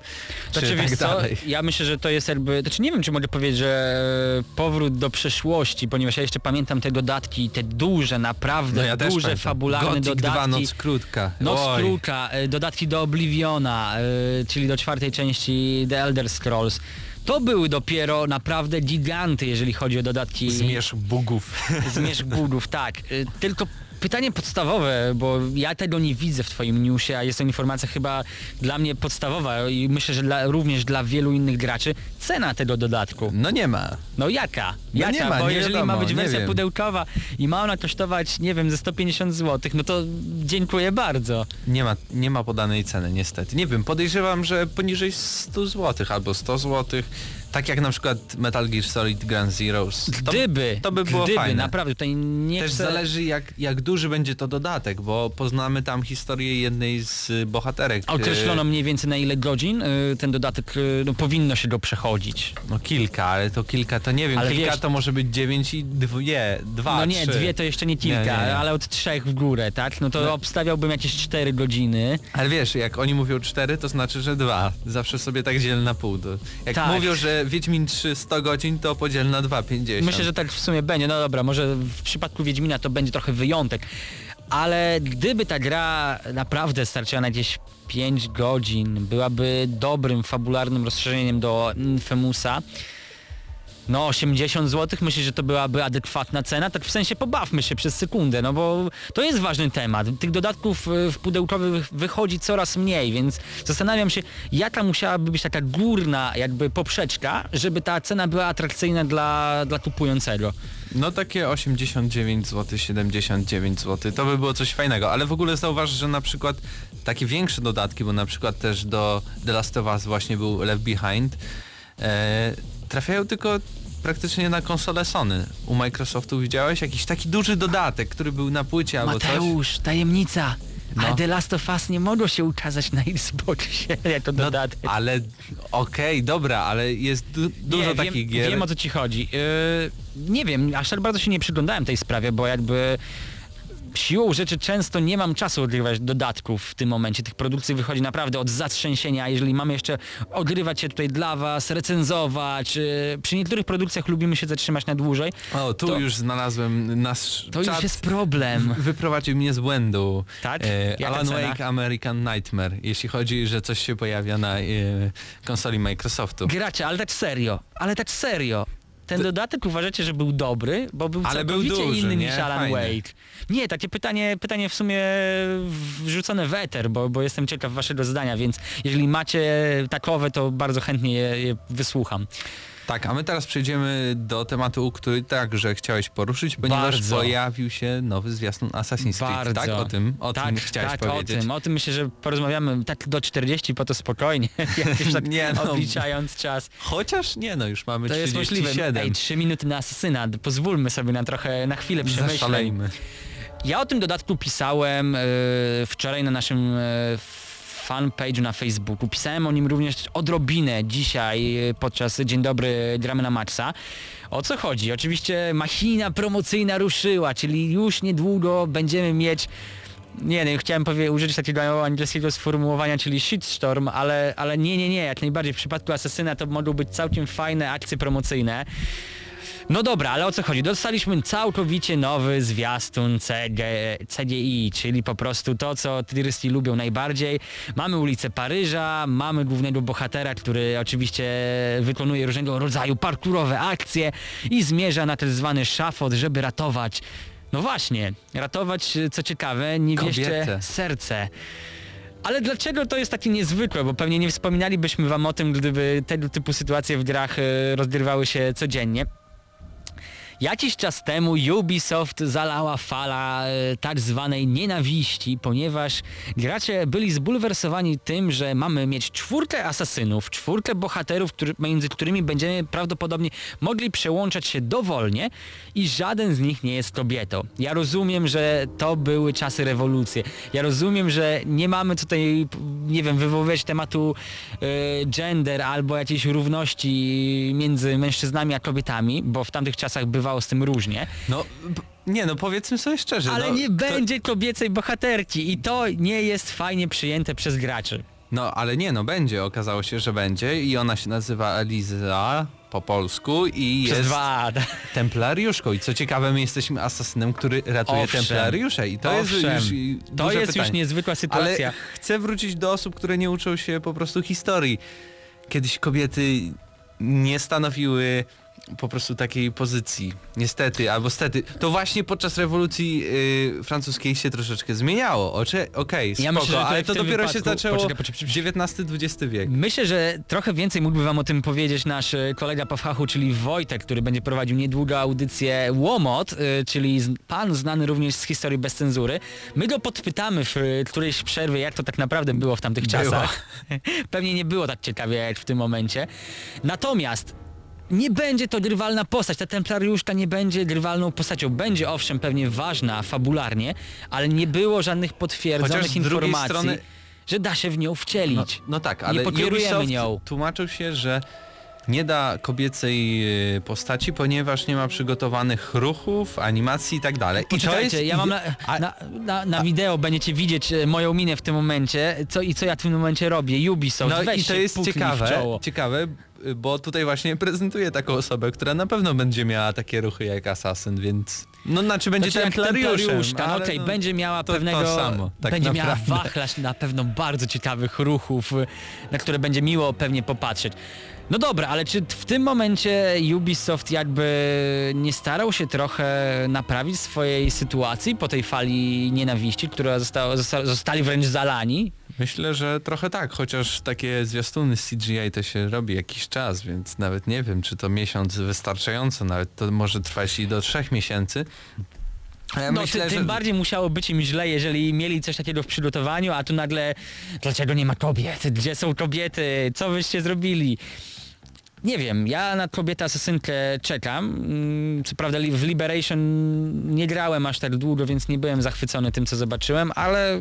Znaczy, czy wiesz tak co, dalej. ja myślę, że to jest jakby, znaczy nie wiem, czy mogę powiedzieć, że e, powrót do przeszłości, ponieważ ja jeszcze pamiętam te dodatki, te duże, naprawdę No ja duże, fabularne Gothic dodatki. 2 Noc Krótka. Noc Oj. Kruka, e, dodatki do Obliviona, e, czyli do czwartej części The Elder Scrolls. To były dopiero naprawdę giganty, jeżeli chodzi o dodatki. Zmierzch bugów. Zmierzch bugów, tak. Y, Tylko pytanie podstawowe, bo ja tego nie widzę w twoim newsie, a jest to informacja chyba dla mnie podstawowa i myślę, że dla, również dla wielu innych graczy. Cena tego dodatku. No nie ma. No jaka? No Jaka? nie ma, bo nie jeżeli wiadomo, ma być wersja pudełkowa i ma ona kosztować, nie wiem, ze 150 zł, no to dziękuję bardzo. Nie ma, nie ma podanej ceny niestety. Nie wiem, podejrzewam, że poniżej 100 zł albo 100 zł. Tak jak na przykład Metal Gear Solid Ground Zeroes. To, Gdyby, to by było gdyby, fajne. naprawdę, tutaj nie Też chcę... zależy jak, jak duży będzie to dodatek, bo poznamy tam historię jednej z y, bohaterek. A Określono y, mniej więcej na ile godzin y, ten dodatek, y, no powinno się go przechodzić. No kilka, ale to kilka to nie wiem. Ale kilka wiesz- to może być 9 i dwie, dwa, No nie, trzy. dwie to jeszcze nie kilka, Nie, nie, ale od trzech w górę, tak? No to No. obstawiałbym jakieś cztery godziny. Ale wiesz, jak oni mówią 4, to znaczy, że dwa. Zawsze sobie tak dziel na pół. Jak Tak. mówią, że Wiedźmin 3 100 godzin, to podziel na 2, 50. Myślę, że tak w sumie będzie. No dobra, może w przypadku Wiedźmina to będzie trochę wyjątek. Ale gdyby ta gra naprawdę starczyła na jakieś 5 godzin, byłaby dobrym, fabularnym rozszerzeniem do Infamousa, no 80 zł, myślę, że to byłaby adekwatna cena, tak w sensie pobawmy się przez sekundę, no bo to jest ważny temat. Tych dodatków y, w pudełkowych wychodzi coraz mniej, więc zastanawiam się, jaka musiałaby być taka górna jakby poprzeczka, żeby ta cena była atrakcyjna dla, dla kupującego. No takie 89 zł, 79 zł, to by było coś fajnego, ale w ogóle zauważ, że na przykład takie większe dodatki, bo na przykład też do The Last of Us właśnie był Left Behind, e, trafiają tylko praktycznie na konsolę Sony. U Microsoftu widziałeś jakiś taki duży dodatek, który był na płycie albo coś? Mateusz, tajemnica! No. A The Last of Us nie mogło się ukazać na Xboxie jako No, dodatek. ale okej, dobra, ale jest du dużo nie, takich wiem, gier. Wiem o co ci chodzi. Yy, nie wiem, aż tak bardzo się nie przyglądałem tej sprawie, bo jakby siłą rzeczy często nie mam czasu odgrywać dodatków w tym momencie. Tych produkcji wychodzi naprawdę od zatrzęsienia, a jeżeli mamy jeszcze odgrywać je tutaj dla was, recenzować, yy, przy niektórych produkcjach lubimy się zatrzymać na dłużej, O, tu to- już znalazłem nasz to już jest problem. Wyprowadził mnie z błędu. Tak? E, Alan cena? Wake American Nightmare, jeśli chodzi, że coś się pojawia na e, konsoli Microsoftu. Gracie, ale tak serio, ale tak serio. Ten dodatek uważacie, że był dobry, bo był Ale był całkowicie duży, inny nie? niż Alan Fajny. Wake. Nie, takie pytanie, pytanie w sumie wrzucone w eter, bo, bo jestem ciekaw waszego zdania, więc jeżeli macie takowe, to bardzo chętnie je, je wysłucham. Tak, a my teraz przejdziemy do tematu, który także chciałeś poruszyć, ponieważ Bardzo. pojawił się nowy zwiastun Assassin's Creed. Bardzo. Tak, o tym, o tak, tym chciałeś tak, powiedzieć. o tym, o tym myślę, że porozmawiamy tak do 40, po to spokojnie, jak już tak Nie, no. odliczając czas. Chociaż nie, no już mamy To jest 37. możliwe. Ej, 3 minuty na asesyna, pozwólmy sobie na trochę, na chwilę. Zaszalejmy. Ja o tym dodatku pisałem e, wczoraj na naszym e, fanpage'u na Facebooku. Pisałem o nim również odrobinę dzisiaj e, podczas Dzień Dobry Gramy na Maxa. O co chodzi? Oczywiście machina promocyjna ruszyła, czyli już niedługo będziemy mieć nie, nie chciałem powie, użyć takiego angielskiego sformułowania, czyli shitstorm, ale, ale nie, nie, nie, jak najbardziej. W przypadku Asesyna to mogą być całkiem fajne akcje promocyjne. No dobra, ale o co chodzi? Dostaliśmy całkowicie nowy zwiastun CG, CGI, czyli po prostu to, co turyści lubią najbardziej. Mamy ulicę Paryża, mamy głównego bohatera, który oczywiście wykonuje różnego rodzaju parkurowe akcje i zmierza na ten zwany szafot, żeby ratować no właśnie, ratować, co ciekawe, niewieście serce. Ale dlaczego to jest takie niezwykłe? Bo pewnie nie wspominalibyśmy wam o tym, gdyby tego typu sytuacje w grach e, rozgrywały się codziennie. Jakiś czas temu Ubisoft zalała fala e, tak zwanej nienawiści, ponieważ gracze byli zbulwersowani tym, że mamy mieć czwórkę asasynów, czwórkę bohaterów, który, między którymi będziemy prawdopodobnie mogli przełączać się dowolnie i żaden z nich nie jest kobietą. Ja rozumiem, że to były czasy rewolucji. Ja rozumiem, że nie mamy tutaj, nie wiem, wywoływać tematu e, gender albo jakiejś równości między mężczyznami a kobietami, bo w tamtych czasach bywało z tym różnie. No, nie no, powiedzmy sobie szczerze. Ale no, nie będzie kobiecej bohaterki i to nie jest fajnie przyjęte przez graczy. No, ale nie no, będzie. Okazało się, że będzie i ona się nazywa Eliza po polsku i Przez jest dwa. templariuszką. I co ciekawe, my jesteśmy asasynem, który ratuje Owszem. templariusze i to Owszem. jest już To jest pytanie. już niezwykła sytuacja. Ale chcę wrócić do osób, które nie uczą się po prostu historii. Kiedyś kobiety nie stanowiły po prostu takiej pozycji. Niestety, albo stety. To właśnie podczas rewolucji y, francuskiej się troszeczkę zmieniało. Okej, Ja spoko, myślę, że tutaj ale to dopiero się wypadku- zaczęło poczekaj, poczekaj, poczekaj. XIX-XX wiek. Myślę, że trochę więcej mógłby wam o tym powiedzieć nasz e, kolega po fachu, czyli Wojtek, który będzie prowadził niedługo audycję Łomot, e, czyli pan znany również z historii bez cenzury. My go podpytamy w e, którejś przerwie, jak to tak naprawdę było w tamtych Było. czasach. Pewnie nie było tak ciekawie jak w tym momencie. Natomiast nie będzie to grywalna postać, ta templariuszka nie będzie grywalną postacią. Będzie owszem pewnie ważna fabularnie, ale nie było żadnych potwierdzonych Chociaż z drugiej informacji, strony- że da się w nią No, wcielić. no tak, ale pokierujemy Ubisoft nią. tłumaczył się, że nie da kobiecej y, postaci, ponieważ nie ma przygotowanych ruchów, animacji i tak dalej. I to jest... ja mam na, na, na, na wideo będziecie widzieć e, moją minę w tym momencie, co i co ja w tym momencie robię. Ubisoft, No weź i to jest ciekawe, ciekawe, y, bo tutaj właśnie prezentuję taką osobę, która na pewno będzie miała takie ruchy jak Assassin, więc... No znaczy będzie Znaczy, templariuszka, no okej, no, będzie miała to- pewnego, to samo, tak będzie naprawdę. miała wachlarz na pewno bardzo ciekawych ruchów, na które będzie miło pewnie popatrzeć. No dobra, ale czy w tym momencie Ubisoft jakby nie starał się trochę naprawić swojej sytuacji po tej fali nienawiści, która została, zosta, zostali wręcz zalani? Myślę, że trochę tak, chociaż takie zwiastuny z CGI to się robi jakiś czas, więc nawet nie wiem, czy to miesiąc wystarczająco, nawet to może trwać i do trzech miesięcy. Ale No myślę, ty, tym że... bardziej musiało być im źle, jeżeli mieli coś takiego w przygotowaniu, a tu nagle dlaczego nie ma kobiet? Gdzie są kobiety? Co wyście zrobili? Nie wiem, ja na kobietę asesynkę czekam. Mm, Co prawda w Liberation nie grałem aż tak długo, więc nie byłem zachwycony tym, co zobaczyłem, ale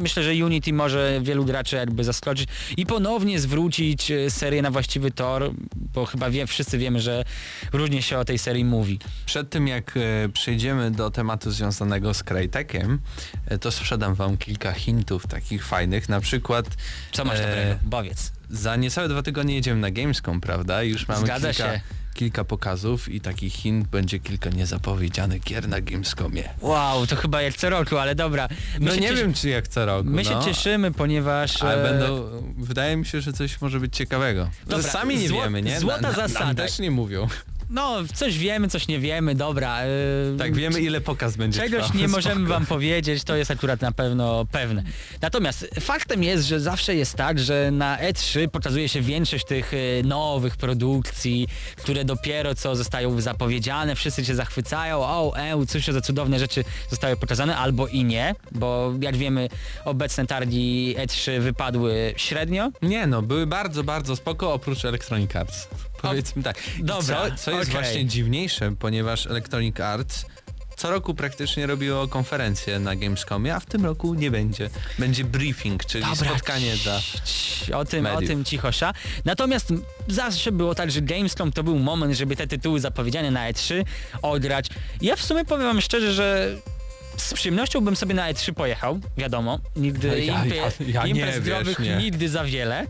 myślę, że Unity może wielu graczy jakby zaskoczyć i ponownie zwrócić e, serię na właściwy tor, bo chyba wie, wszyscy wiemy, że różnie się o tej serii mówi. Przed tym jak e, przejdziemy do tematu związanego z Crytekiem, e, to sprzedam wam kilka hintów takich fajnych, na przykład Co masz e, dobrego? Powiedz. za niecałe dwa tygodnie jedziemy na Gamescom, prawda? Już mamy Zgadza kilka, się. Kilka pokazów i takich hint będzie kilka niezapowiedzianych gier na Gamescomie. Wow, to chyba jak co roku, ale dobra. My No się nie cieszy- wiem czy jak co roku, My się no. cieszymy, ponieważ... Ale e, będą, wydaje mi się, że coś może być ciekawego. Dobra, Sami nie wiemy, nie? złota na- zasada. Nam też nie mówią. No, coś wiemy, coś nie wiemy, dobra. Yy, Tak, wiemy ile pokaz będzie Czegoś trwał. nie możemy Spoko. wam powiedzieć, to jest akurat na pewno pewne. Natomiast faktem jest, że zawsze jest tak, że na E3 pokazuje się większość tych y, nowych produkcji, które dopiero co zostają zapowiedziane, wszyscy się zachwycają, o, e, cóż za cudowne rzeczy zostały pokazane, albo i nie, bo jak wiemy obecne targi E3 wypadły średnio. Nie no, były bardzo, bardzo spoko oprócz Electronic Arts. Powiedzmy tak. I dobra, Co, co jest okej. właśnie dziwniejsze, ponieważ Electronic Arts co roku praktycznie robiło konferencję na Gamescomie, a w tym roku nie będzie. Będzie briefing, czyli spotkanie cii, dla... O tym, o mediów. tym cichosza. Natomiast zawsze było tak, że Gamescom to był moment, żeby te tytuły zapowiedziane na E3 ograć. Ja w sumie powiem wam szczerze, że z przyjemnością bym sobie na E3 pojechał, wiadomo. Nigdy Ja- ja- impie- ja nie, imprez wiesz, nie. nigdy za wiele.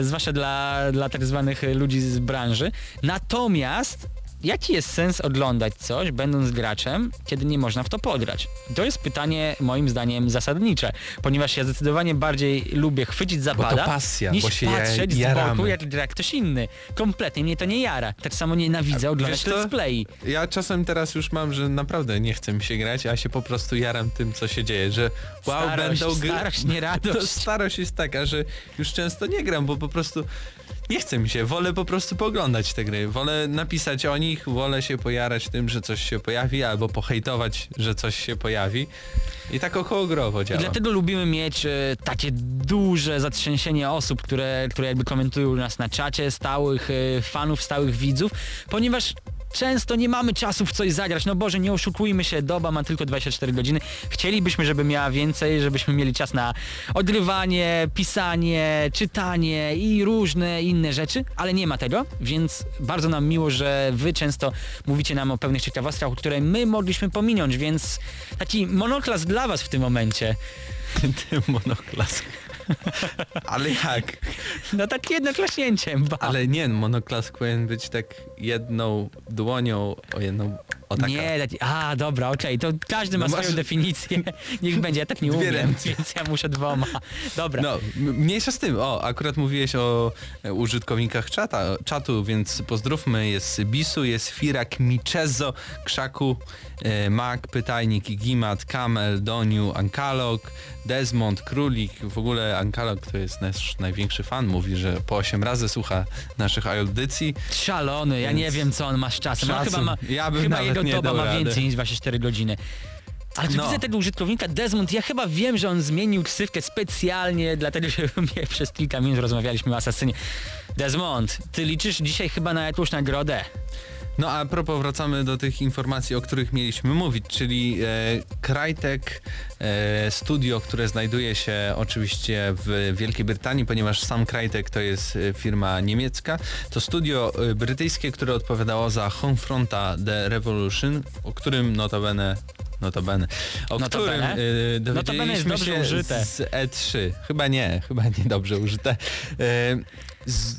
y, Zwłaszcza dla, dla tak zwanych ludzi z branży. Natomiast Jaki jest sens oglądać coś, będąc graczem, kiedy nie można w to pograć? To jest pytanie moim zdaniem zasadnicze, ponieważ ja zdecydowanie bardziej lubię chwycić zapada, pasja, niż bo się ja- patrzeć z jaramy. boku, jak gra ktoś inny. Kompletnie mnie to nie jara. Tak samo nienawidzę oglądać wiesz co? let's play. Ja czasem teraz już mam, że naprawdę nie chcę mi się grać, a się po prostu jaram tym, co się dzieje, że wow, Starość, będą gry... starość, nie radość. To starość jest taka, że już często nie gram, bo po prostu nie chce mi się. Wolę po prostu poglądać te gry. Wolę napisać o nich, wolę się pojarać tym, że coś się pojawi, albo pohejtować, że coś się pojawi. I tak okołogrowo I działa. dlatego lubimy mieć e, takie duże zatrzęsienie osób, które, które jakby komentują nas na czacie, stałych e, fanów, stałych widzów, ponieważ często nie mamy czasu w coś zagrać. No Boże, nie oszukujmy się, doba ma tylko 24 godziny. Chcielibyśmy, żeby miała więcej, żebyśmy mieli czas na odgrywanie, pisanie, czytanie i różne inne rzeczy, ale nie ma tego, więc bardzo nam miło, że wy często mówicie nam o pewnych ciekawostkach, które my mogliśmy pominąć, więc taki monoklas dla was w tym momencie. Ty monoklask. Ale jak? No tak jedno klaśnięciem, ba. Ale nie, monoklask powinien być tak jedną dłonią o jedną... O taka. Nie, taki, a dobra, okej, to każdy ma No swoją masz- definicję. Niech będzie, ja tak nie Dwie umiem, ręce. więc ja muszę dwoma. Dobra. No, m- mniejsza z tym. O, akurat mówiłeś o e, użytkownikach czata, czatu, więc pozdrówmy. Jest Bisu, jest Firak, Michezo, Krzaku, e, Mac, Pytajnik, Gimat, Kamel, Doniu, Ankalog, Desmond, Królik. W ogóle Ankalog to jest nasz największy fan. Mówi, że po 8 razy słucha naszych audycji. Szalony, ja nie Więc- wiem co on ma z czasem. On Szacun. chyba ma, Ja bym chyba nawet jego nie doba dał ma rady. więcej niż 24 godziny. Ale tu No. widzę tego użytkownika Desmond, ja chyba wiem, że on zmienił ksywkę specjalnie, dlatego że my przez kilka minut rozmawialiśmy o Asasynie. Desmond, ty liczysz dzisiaj chyba na jakąś nagrodę. No a propos wracamy do tych informacji, o których mieliśmy mówić, czyli e, Crytek e, studio, które znajduje się oczywiście w Wielkiej Brytanii, ponieważ sam Crytek to jest e, firma niemiecka. To studio e, brytyjskie, które odpowiadało za Homefronta The Revolution, o którym notabene Notabene. O Notabene? którym y, dowiedzieliśmy się użyte. z E3. Chyba nie, chyba nie dobrze użyte. E, z,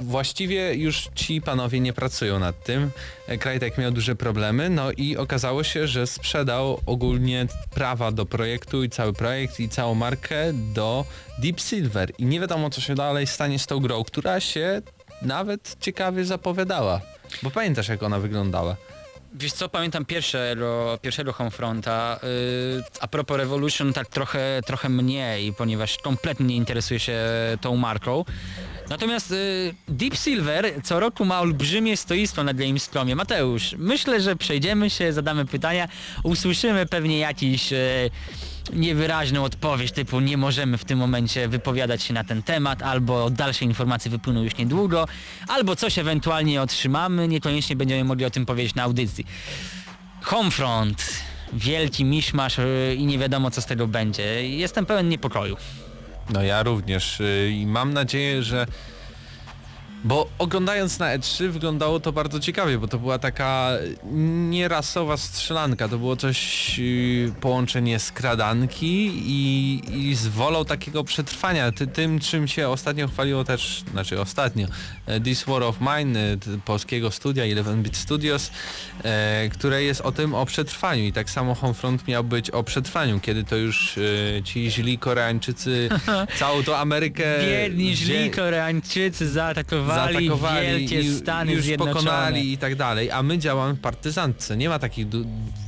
właściwie już ci panowie nie pracują nad tym. E, Krajtek miał duże problemy, no i okazało się, że sprzedał ogólnie prawa do projektu i cały projekt i całą markę do Deep Silver i nie wiadomo co się dalej stanie z tą grą, która się nawet ciekawie zapowiadała. Bo pamiętasz jak ona wyglądała? Wiesz co, pamiętam pierwszego, pierwszego Homefronta. Yy, a propos Revolution, tak trochę, trochę mniej, ponieważ kompletnie nie interesuję się tą marką. Natomiast yy, Deep Silver co roku ma olbrzymie stoisko na Gamescomie. Mateusz, myślę, że przejdziemy się, zadamy pytania, usłyszymy pewnie jakiś... Yy, niewyraźną odpowiedź typu nie możemy w tym momencie wypowiadać się na ten temat, albo dalsze informacje wypłyną już niedługo, albo coś ewentualnie otrzymamy, niekoniecznie będziemy mogli o tym powiedzieć na audycji. Homefront, wielki miszmasz yy, i nie wiadomo co z tego będzie. Jestem pełen niepokoju. No ja również y, i mam nadzieję, że bo oglądając na E3 wyglądało to bardzo ciekawie, bo to była taka nierasowa strzelanka, to było coś y, połączenie skradanki i, i z wolą takiego przetrwania, Ty, tym czym się ostatnio chwaliło też, znaczy ostatnio, e, This War of Mine, e, polskiego studia 11-bit Studios, e, które jest o tym o przetrwaniu. I tak samo Homefront miał być o przetrwaniu, kiedy to już ci źli Koreańczycy całą tą Amerykę Biedni, źli Koreańczycy zaatakowali Zaatakowali, wielkie i Stany już Zjednoczone. pokonali i tak dalej, a my działamy w partyzantce. Nie ma takich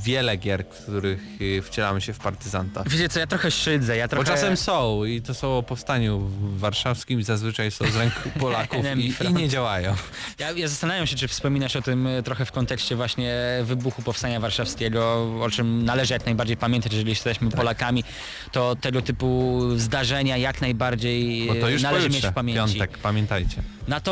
wiele gier, w których y, wcielamy się w partyzanta. Wiecie co, ja trochę szydzę, ja trochę... Bo czasem są i to są o powstaniu warszawskim i zazwyczaj są z ręk Polaków i, i nie działają. Ja, ja zastanawiam się, czy wspominasz o tym e, trochę w kontekście właśnie wybuchu Powstania Warszawskiego, o czym należy jak najbardziej pamiętać, jeżeli jesteśmy Polakami, to tego typu zdarzenia jak najbardziej Bo to już należy mieć pojutrze, w pamięci. piątek, pamiętajcie. Natomiast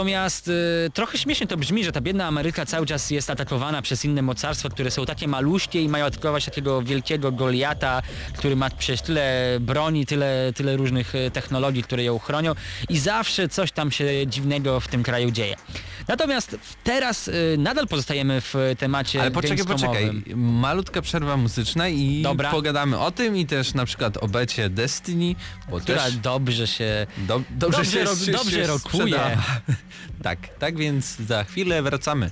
y, trochę śmiesznie to brzmi, że ta biedna Ameryka cały czas jest atakowana przez inne mocarstwa, które są takie maluśkie i mają atakować takiego wielkiego Goliata, który ma przecież tyle broni, tyle, tyle różnych y, technologii, które ją chronią i zawsze coś tam się dziwnego w tym kraju dzieje. Natomiast teraz y, nadal pozostajemy w temacie Ale poczekaj, poczekaj. Malutka przerwa muzyczna i Dobra. pogadamy o tym i też na przykład o becie Destiny, bo która też dobrze się... do, dobrze, dobrze się, ro- się, dobrze się rokuje. tak, tak więc za chwilę wracamy.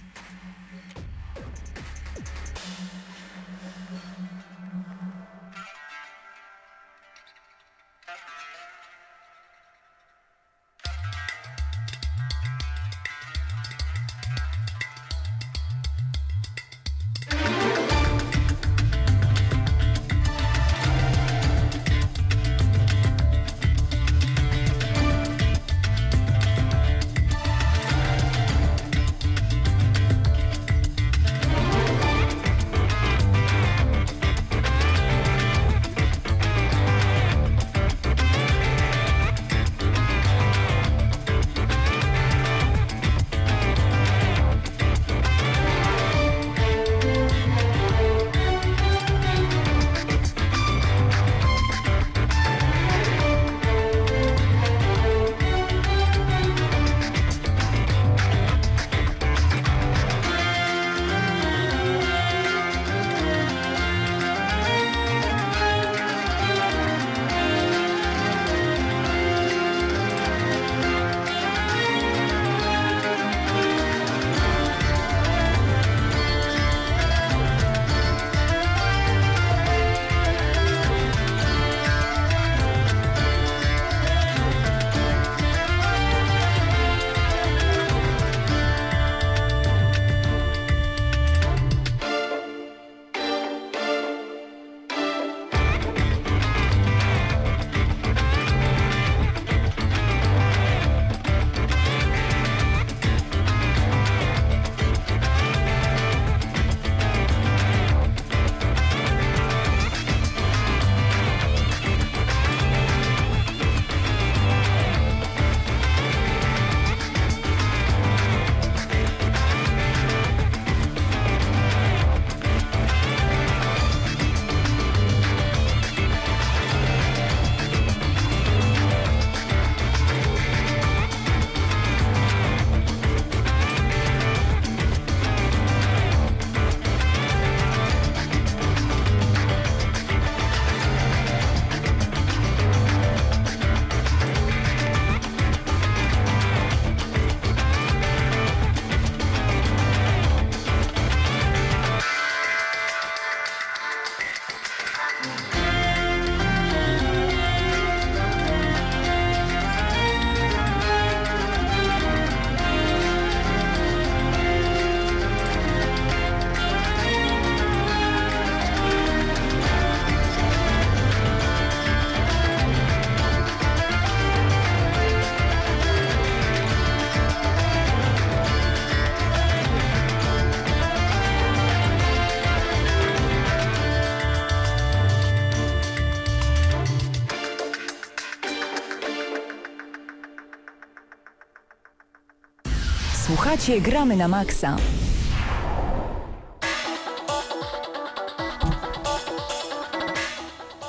Słuchacie Gramy na Maxa.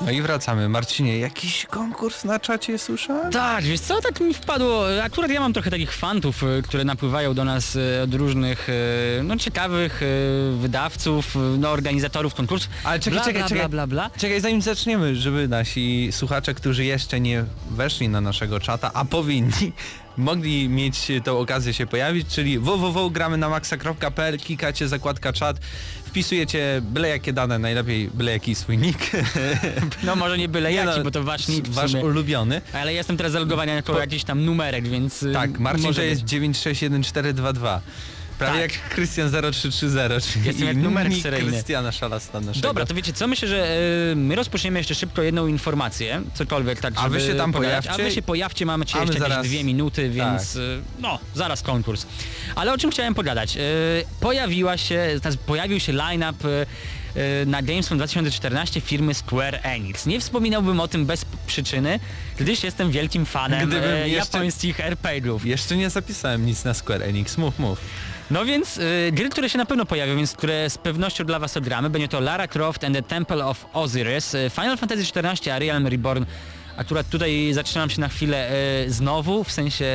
No i wracamy. Marcinie, jakiś konkurs na czacie słyszałem? Tak, wiesz co, tak mi wpadło, akurat ja mam trochę takich fantów, y, które napływają do nas y, od różnych, y, no ciekawych wydawców, no organizatorów konkursów. Ale czekaj, bla, czekaj, bla, czekaj. bla, bla, bla. Czekaj, zanim zaczniemy, żeby nasi słuchacze, którzy jeszcze nie weszli na naszego czata, a powinni, mogli mieć tą okazję się pojawić, czyli www.gramy na maxa.pl, klikacie zakładka czat, wpisujecie byle jakie dane, najlepiej byle jaki swój nick. No może nie byle jaki, no, bo to wasz nick Wasz ulubiony. Ale ja jestem teraz zalogowany jako jakiś tam numerek, więc... y, Tak, Marcin to jest być. 961422. Prawie Tak. jak Krystian 0330, czyli Jestem jak nick seryjny. Krystiana Szalasta naszego. Dobra, to wiecie co, myślę, że y, my rozpoczniemy jeszcze szybko jedną informację, cokolwiek tak, A wy żeby się tam pogadać. pojawcie. A wy się pojawcie, mamy my jeszcze zaraz- jakieś dwie minuty, więc Tak. y, no, zaraz konkurs. Ale o czym chciałem pogadać? Y, pojawiła się, znaczy pojawił się line-up y, y, na Gamescom 2014 firmy Square Enix. Nie wspominałbym o tym bez przyczyny, gdyż jestem wielkim fanem Gdybym y, jeszcze- japońskich RPGów. Jeszcze nie zapisałem nic na Square Enix, mów, mów. No więc y, gry, które się na pewno pojawią, więc które z pewnością dla was ogramy, będzie to Lara Croft and the Temple of Osiris, y, Final Fantasy XIV, A Realm Reborn. Akurat tutaj zatrzymam się na chwilę y, znowu, w sensie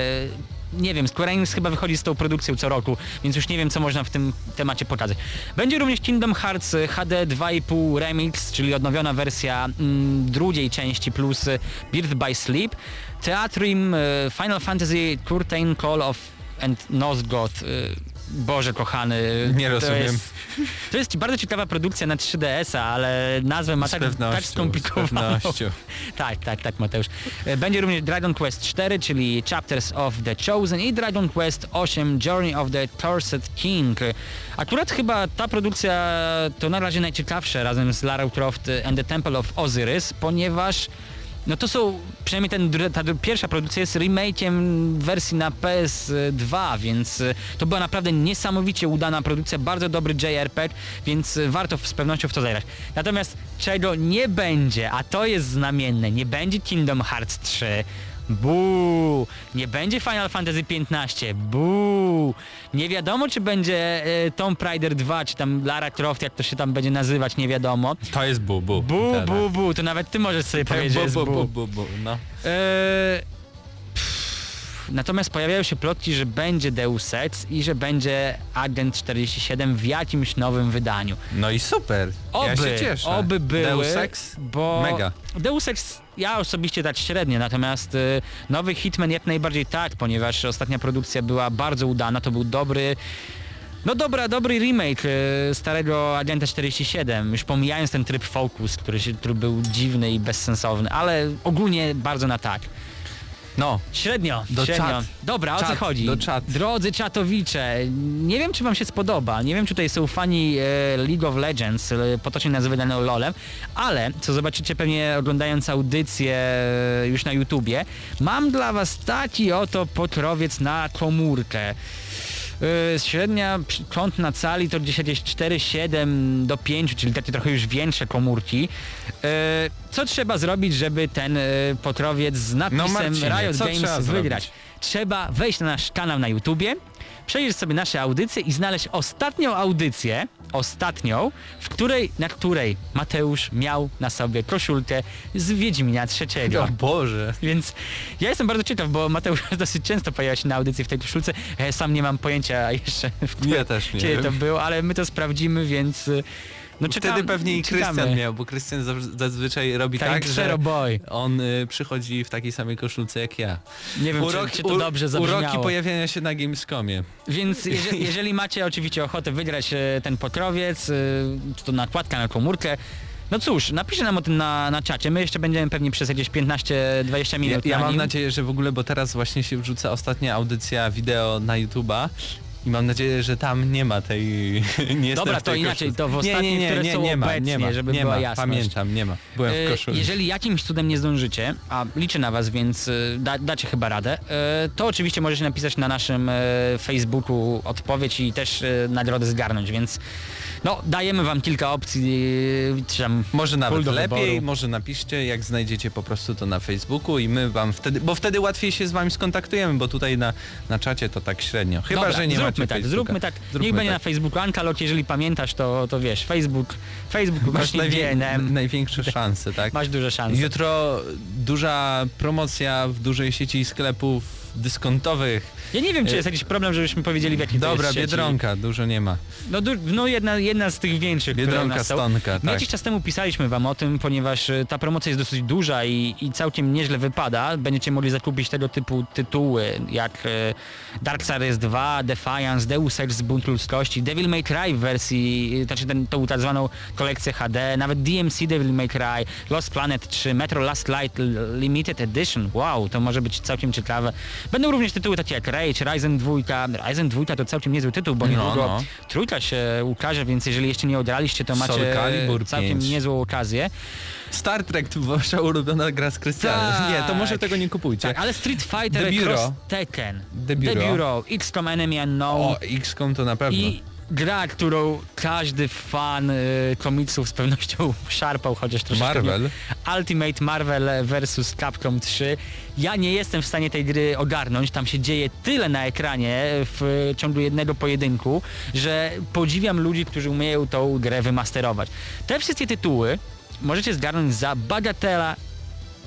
nie wiem, Square Enix chyba wychodzi z tą produkcją co roku, więc już nie wiem co można w tym temacie pokazać. Będzie również Kingdom Hearts y, HD 2,5 Remix, czyli odnowiona wersja mm, drugiej części plus y, Birth by Sleep, Theatrium, y, Final Fantasy Curtain Call of and Nosgoth. Boże kochany. Nie rozumiem. Jest, to jest bardzo ciekawa produkcja na 3DS-a, ale nazwę ma tak, tak skomplikowaną. Tak, tak, tak Mateusz. E, Będzie również Dragon Quest 4, czyli Chapters of the Chosen i Dragon Quest 8 Journey of the Cursed King. Akurat chyba ta produkcja to na razie najciekawsza razem z Lara Croft and the Temple of Osiris, ponieważ no to są, przynajmniej ten, ta pierwsza produkcja jest remake'iem wersji na PS2, więc y, to była naprawdę niesamowicie udana produkcja, bardzo dobry JRPG, więc y, warto z pewnością w to zagrać. Natomiast czego nie będzie, a to jest znamienne, nie będzie Kingdom Hearts 3, Buu! Nie będzie Final Fantasy 15. Buu! Nie wiadomo, czy będzie e, Tomb Raider 2, czy tam Lara Croft, jak to się tam będzie nazywać, nie wiadomo. To jest bu, bu. Bu, Tak, bu, bu, to nawet ty możesz sobie tak. powiedzieć, że jest bu, bu, bu. bu, bu, bu, no. Pff, Natomiast pojawiają się plotki, że będzie Deus Ex i że będzie Agent 47 w jakimś nowym wydaniu. No i super. Oby, ja się cieszę. oby były, Deus Ex? bo Mega. Deus Ex ja osobiście tak średnio, natomiast y, nowy Hitman jak najbardziej tak, ponieważ ostatnia produkcja była bardzo udana, to był dobry no dobra, dobry remake y, starego Agenta 47, już pomijając ten tryb Focus, który, który był dziwny i bezsensowny, ale ogólnie bardzo na tak. No, Średnio, Do średnio. czat. Dobra, o co Czat, chodzi? do czat. Drodzy czatowicze, nie wiem czy wam się spodoba, nie wiem czy tutaj są fani e, League of Legends, e, potocznie nazywanego LoLem, ale co zobaczycie pewnie oglądając audycję e, już na YouTubie, mam dla was taki oto pokrowiec na komórkę. Yy, średnia kąt na cali to gdzieś jakieś 4,7 do 5, czyli takie trochę już większe komórki. Yy, co trzeba zrobić, żeby ten yy, pokrowiec z napisem Marcinie, Riot Games wygrać? Trzeba wejść na nasz kanał na YouTubie, przejrzeć sobie nasze audycje i znaleźć ostatnią audycję, ostatnią, w której, na której Mateusz miał na sobie koszulkę z Wiedźmina trzeciego. o Boże. Więc ja jestem bardzo ciekaw, bo Mateusz dosyć często pojawia się na audycji w tej koszulce. Ja sam nie mam pojęcia jeszcze, w Ja też nie kiedy to było, ale my to sprawdzimy, więc y, no czekam, Wtedy pewnie i. Krystian miał, bo Krystian zaz- zazwyczaj robi Tak, tak, że Boy. on y, przychodzi w takiej samej koszulce jak ja. Nie wiem, czy, czy to dobrze zabrzmiało. Uroki pojawiania się na Gamescomie. Więc jeżeli, jeżeli macie oczywiście ochotę wygrać e, ten pokrowiec, e, czy to nakładka na komórkę, no cóż, napiszcie nam o tym na, na czacie. My jeszcze będziemy pewnie przez jakieś 15-20 Ja, minut ja na mam nadzieję, że w ogóle, bo teraz właśnie się wrzuca ostatnia audycja wideo na YouTube'a i mam nadzieję, że tam nie ma tej... nie Dobra, to inaczej, koszulce. to w ostatnich, nie, nie, nie, które nie, są nie ma, obecnie, nie ma, żeby nie była ma, jasność. Pamiętam, nie ma. Byłem w E, koszuli. Jeżeli jakimś cudem nie zdążycie, a liczę na was, więc e, da, dacie chyba radę, e, to oczywiście możecie napisać na naszym Facebooku odpowiedź i też nagrodę zgarnąć, więc no dajemy wam kilka opcji, e, czy tam Może nawet lepiej, wyboru. może napiszcie, jak znajdziecie po prostu to na Facebooku i my wam wtedy, bo wtedy łatwiej się z wami skontaktujemy, bo tutaj na, na czacie to tak średnio. Chyba, Dobra, że nie zróbmy macie tak, Facebooka. zróbmy tak. Zróbmy Niech będzie na tak. Facebooku Ankalot, jeżeli pamiętasz, to, to wiesz, Facebook, Facebook Masz GNM, największe szanse, tak? masz duże szanse. Jutro duża promocja w dużej sieci sklepów dyskontowych. Ja nie wiem, czy jest jakiś problem, żebyśmy powiedzieli w jakiej to Dobra, jest sieci. Biedronka, dużo nie ma. No, du- no jedna, jedna z tych większych, Biedronka. Stonka, My tak. jakiś czas temu pisaliśmy wam o tym, ponieważ e, ta promocja jest dosyć duża i, i całkiem nieźle wypada. Będziecie mogli zakupić tego typu tytuły, jak e, Darksiders 2, Defiance, Deus Ex Bunt Ludzkości, Devil May Cry w wersji, e, znaczy ten, tą tak zwaną kolekcję HD, nawet DMC Devil May Cry, Lost Planet 3, Metro Last Light Limited Edition. Wow, to może być całkiem ciekawe. Będą również tytuły takie jak Rage, Ryzen 2. Ryzen 2 to całkiem niezły tytuł, bo No, niedługo no. trójka się ukaże, więc jeżeli jeszcze nie odraliście, to macie Soul całkiem 5. niezłą okazję. Star Trek to wasza ulubiona gra z Krystianem. Tak. Nie, to może tego nie kupujcie. Tak, ale Street Fighter The. Cross Tekken, The Bureau. Bureau, XCOM Enemy Unknown O, XCOM to na pewno. i gra, którą każdy fan y, komiksów z pewnością szarpał, chociaż troszeczkę Marvel. Nie. Ultimate Marvel vs. Capcom 3. Ja nie jestem w stanie tej gry ogarnąć, tam się dzieje tyle na ekranie w ciągu jednego pojedynku, że podziwiam ludzi, którzy umieją tą grę wymasterować. Te wszystkie tytuły możecie zgarnąć za bagatela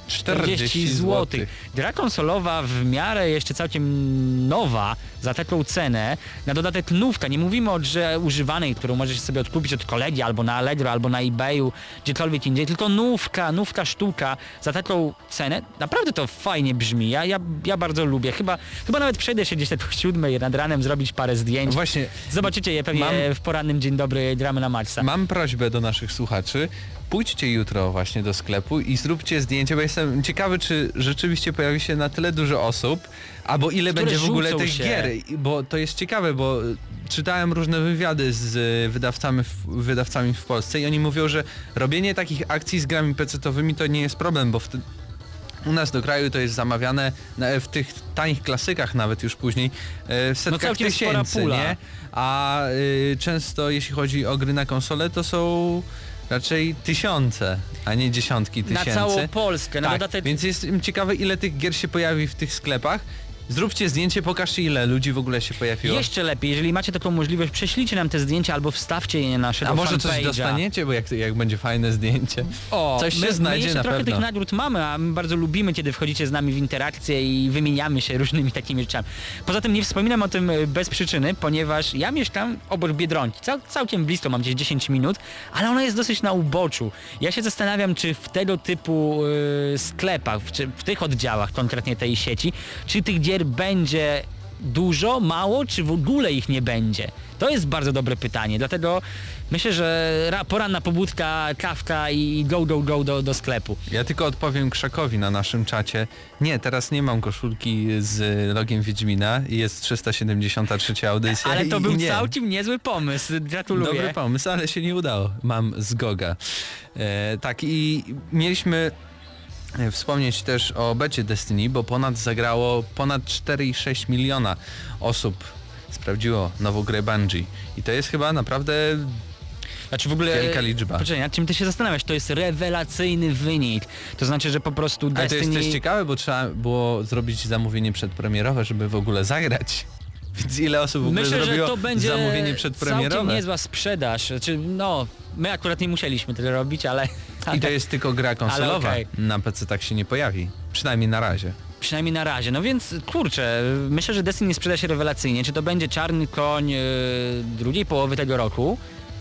40 zł. Gra konsolowa w miarę jeszcze całkiem nowa za taką cenę. Na dodatek nówka. Nie mówimy o grze używanej, którą możesz sobie odkupić od kolegi albo na Allegro, albo na eBayu, gdziekolwiek indziej, tylko nówka, nówka sztuka za taką cenę. Naprawdę to fajnie brzmi. Ja, ja, ja bardzo lubię. Chyba, chyba nawet przejdę się gdzieś tak o siódmej nad ranem, zrobić parę zdjęć. Właśnie, Zobaczycie je pewnie Mam- w porannym Dzień Dobry gramy na Maxa. mam prośbę do naszych słuchaczy. Pójdźcie jutro właśnie do sklepu i zróbcie zdjęcie, bo jestem ciekawy, czy rzeczywiście pojawi się na tyle dużo osób, albo ile Które będzie w ogóle tych się. gier. Bo to jest ciekawe, bo czytałem różne wywiady z y, wydawcami w, wydawcami w Polsce i oni mówią, że robienie takich akcji z grami pecetowymi to nie jest problem, bo wtedy u nas do kraju to jest zamawiane w tych tanich klasykach nawet już później e, w setkach No tysięcy, nie? A y, często jeśli chodzi o gry na konsole to są raczej tysiące, a nie dziesiątki Na tysięcy. całą Polskę. Na tak, dodatek więc jestem ciekawy ile tych gier się pojawi w tych sklepach. Zróbcie zdjęcie, pokażcie ile ludzi w ogóle się pojawiło. Jeszcze lepiej, jeżeli macie taką możliwość, prześlijcie nam te zdjęcia albo wstawcie je na naszego a może coś fanpage'a. dostaniecie, bo jak, jak będzie fajne zdjęcie. O, Coś my, się znajdzie my jeszcze na trochę pewno. tych nagród mamy, a my bardzo lubimy, kiedy wchodzicie z nami w interakcję i wymieniamy się różnymi takimi rzeczami. Poza tym nie wspominam o tym e, bez przyczyny, ponieważ ja mieszkam obok Biedronki, cał, całkiem blisko, mam gdzieś 10 minut, ale ona jest dosyć na uboczu. Ja się zastanawiam, czy w tego typu e, sklepach, w, czy w tych oddziałach konkretnie tej sieci, czy tych gier będzie dużo, mało, czy w ogóle ich nie będzie? To jest bardzo dobre pytanie, dlatego myślę, że ra- poranna pobudka, kawka i go, go, go do, do sklepu. Ja tylko odpowiem Krzakowi na naszym czacie. Nie, teraz nie mam koszulki z logiem Wiedźmina i jest 373 audycja. Ale to był nie. całkiem niezły pomysł, gratuluję. Dobry pomysł, ale się nie udało. Mam z Goga. E, tak i mieliśmy wspomnieć też o becie Destiny, bo ponad zagrało ponad 4,6 miliona osób sprawdziło nową grę Bungie. I to jest chyba naprawdę Znaczy w ogóle... Wielka liczba. Poczekaj, nad czym ty się zastanawiasz? To jest rewelacyjny wynik. To znaczy, że po prostu Ale to Destiny... jest też ciekawe, bo trzeba było zrobić zamówienie przedpremierowe, żeby w ogóle zagrać. Więc ile osób w ogóle Myślę, że to będzie zamówienie całkiem przedpremierowe? niezła sprzedaż. Znaczy, no, my akurat nie musieliśmy tego robić, ale... I to jest tylko gra konsolowa. okej. Na PC tak się nie pojawi. Przynajmniej na razie. Przynajmniej na razie. No więc kurczę, myślę, że Destiny sprzeda się rewelacyjnie. Czy to będzie czarny koń yy, drugiej połowy tego roku?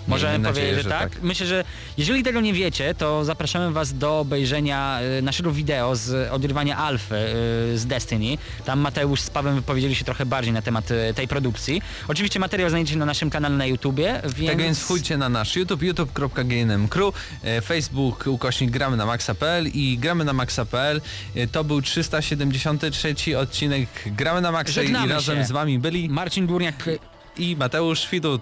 Możemy Miejmy powiedzieć, nadzieję, że że tak? tak. Myślę, że jeżeli tego nie wiecie, to zapraszamy Was do obejrzenia y, naszego wideo z odgrywania Alfy y, z Destiny. Tam Mateusz z Pawem wypowiedzieli się trochę bardziej na temat y, tej produkcji. Oczywiście materiał znajdziecie na naszym kanale na YouTubie, więc... Tak więc wchodźcie na nasz YouTube, youtube.gnm.crew, e, Facebook ukośnik gramy na maxa.pl i gramy na maxa.pl. E, To był 373 odcinek Gramy na Maxa i razem z wami byli Marcin Górniak, i Mateusz Widut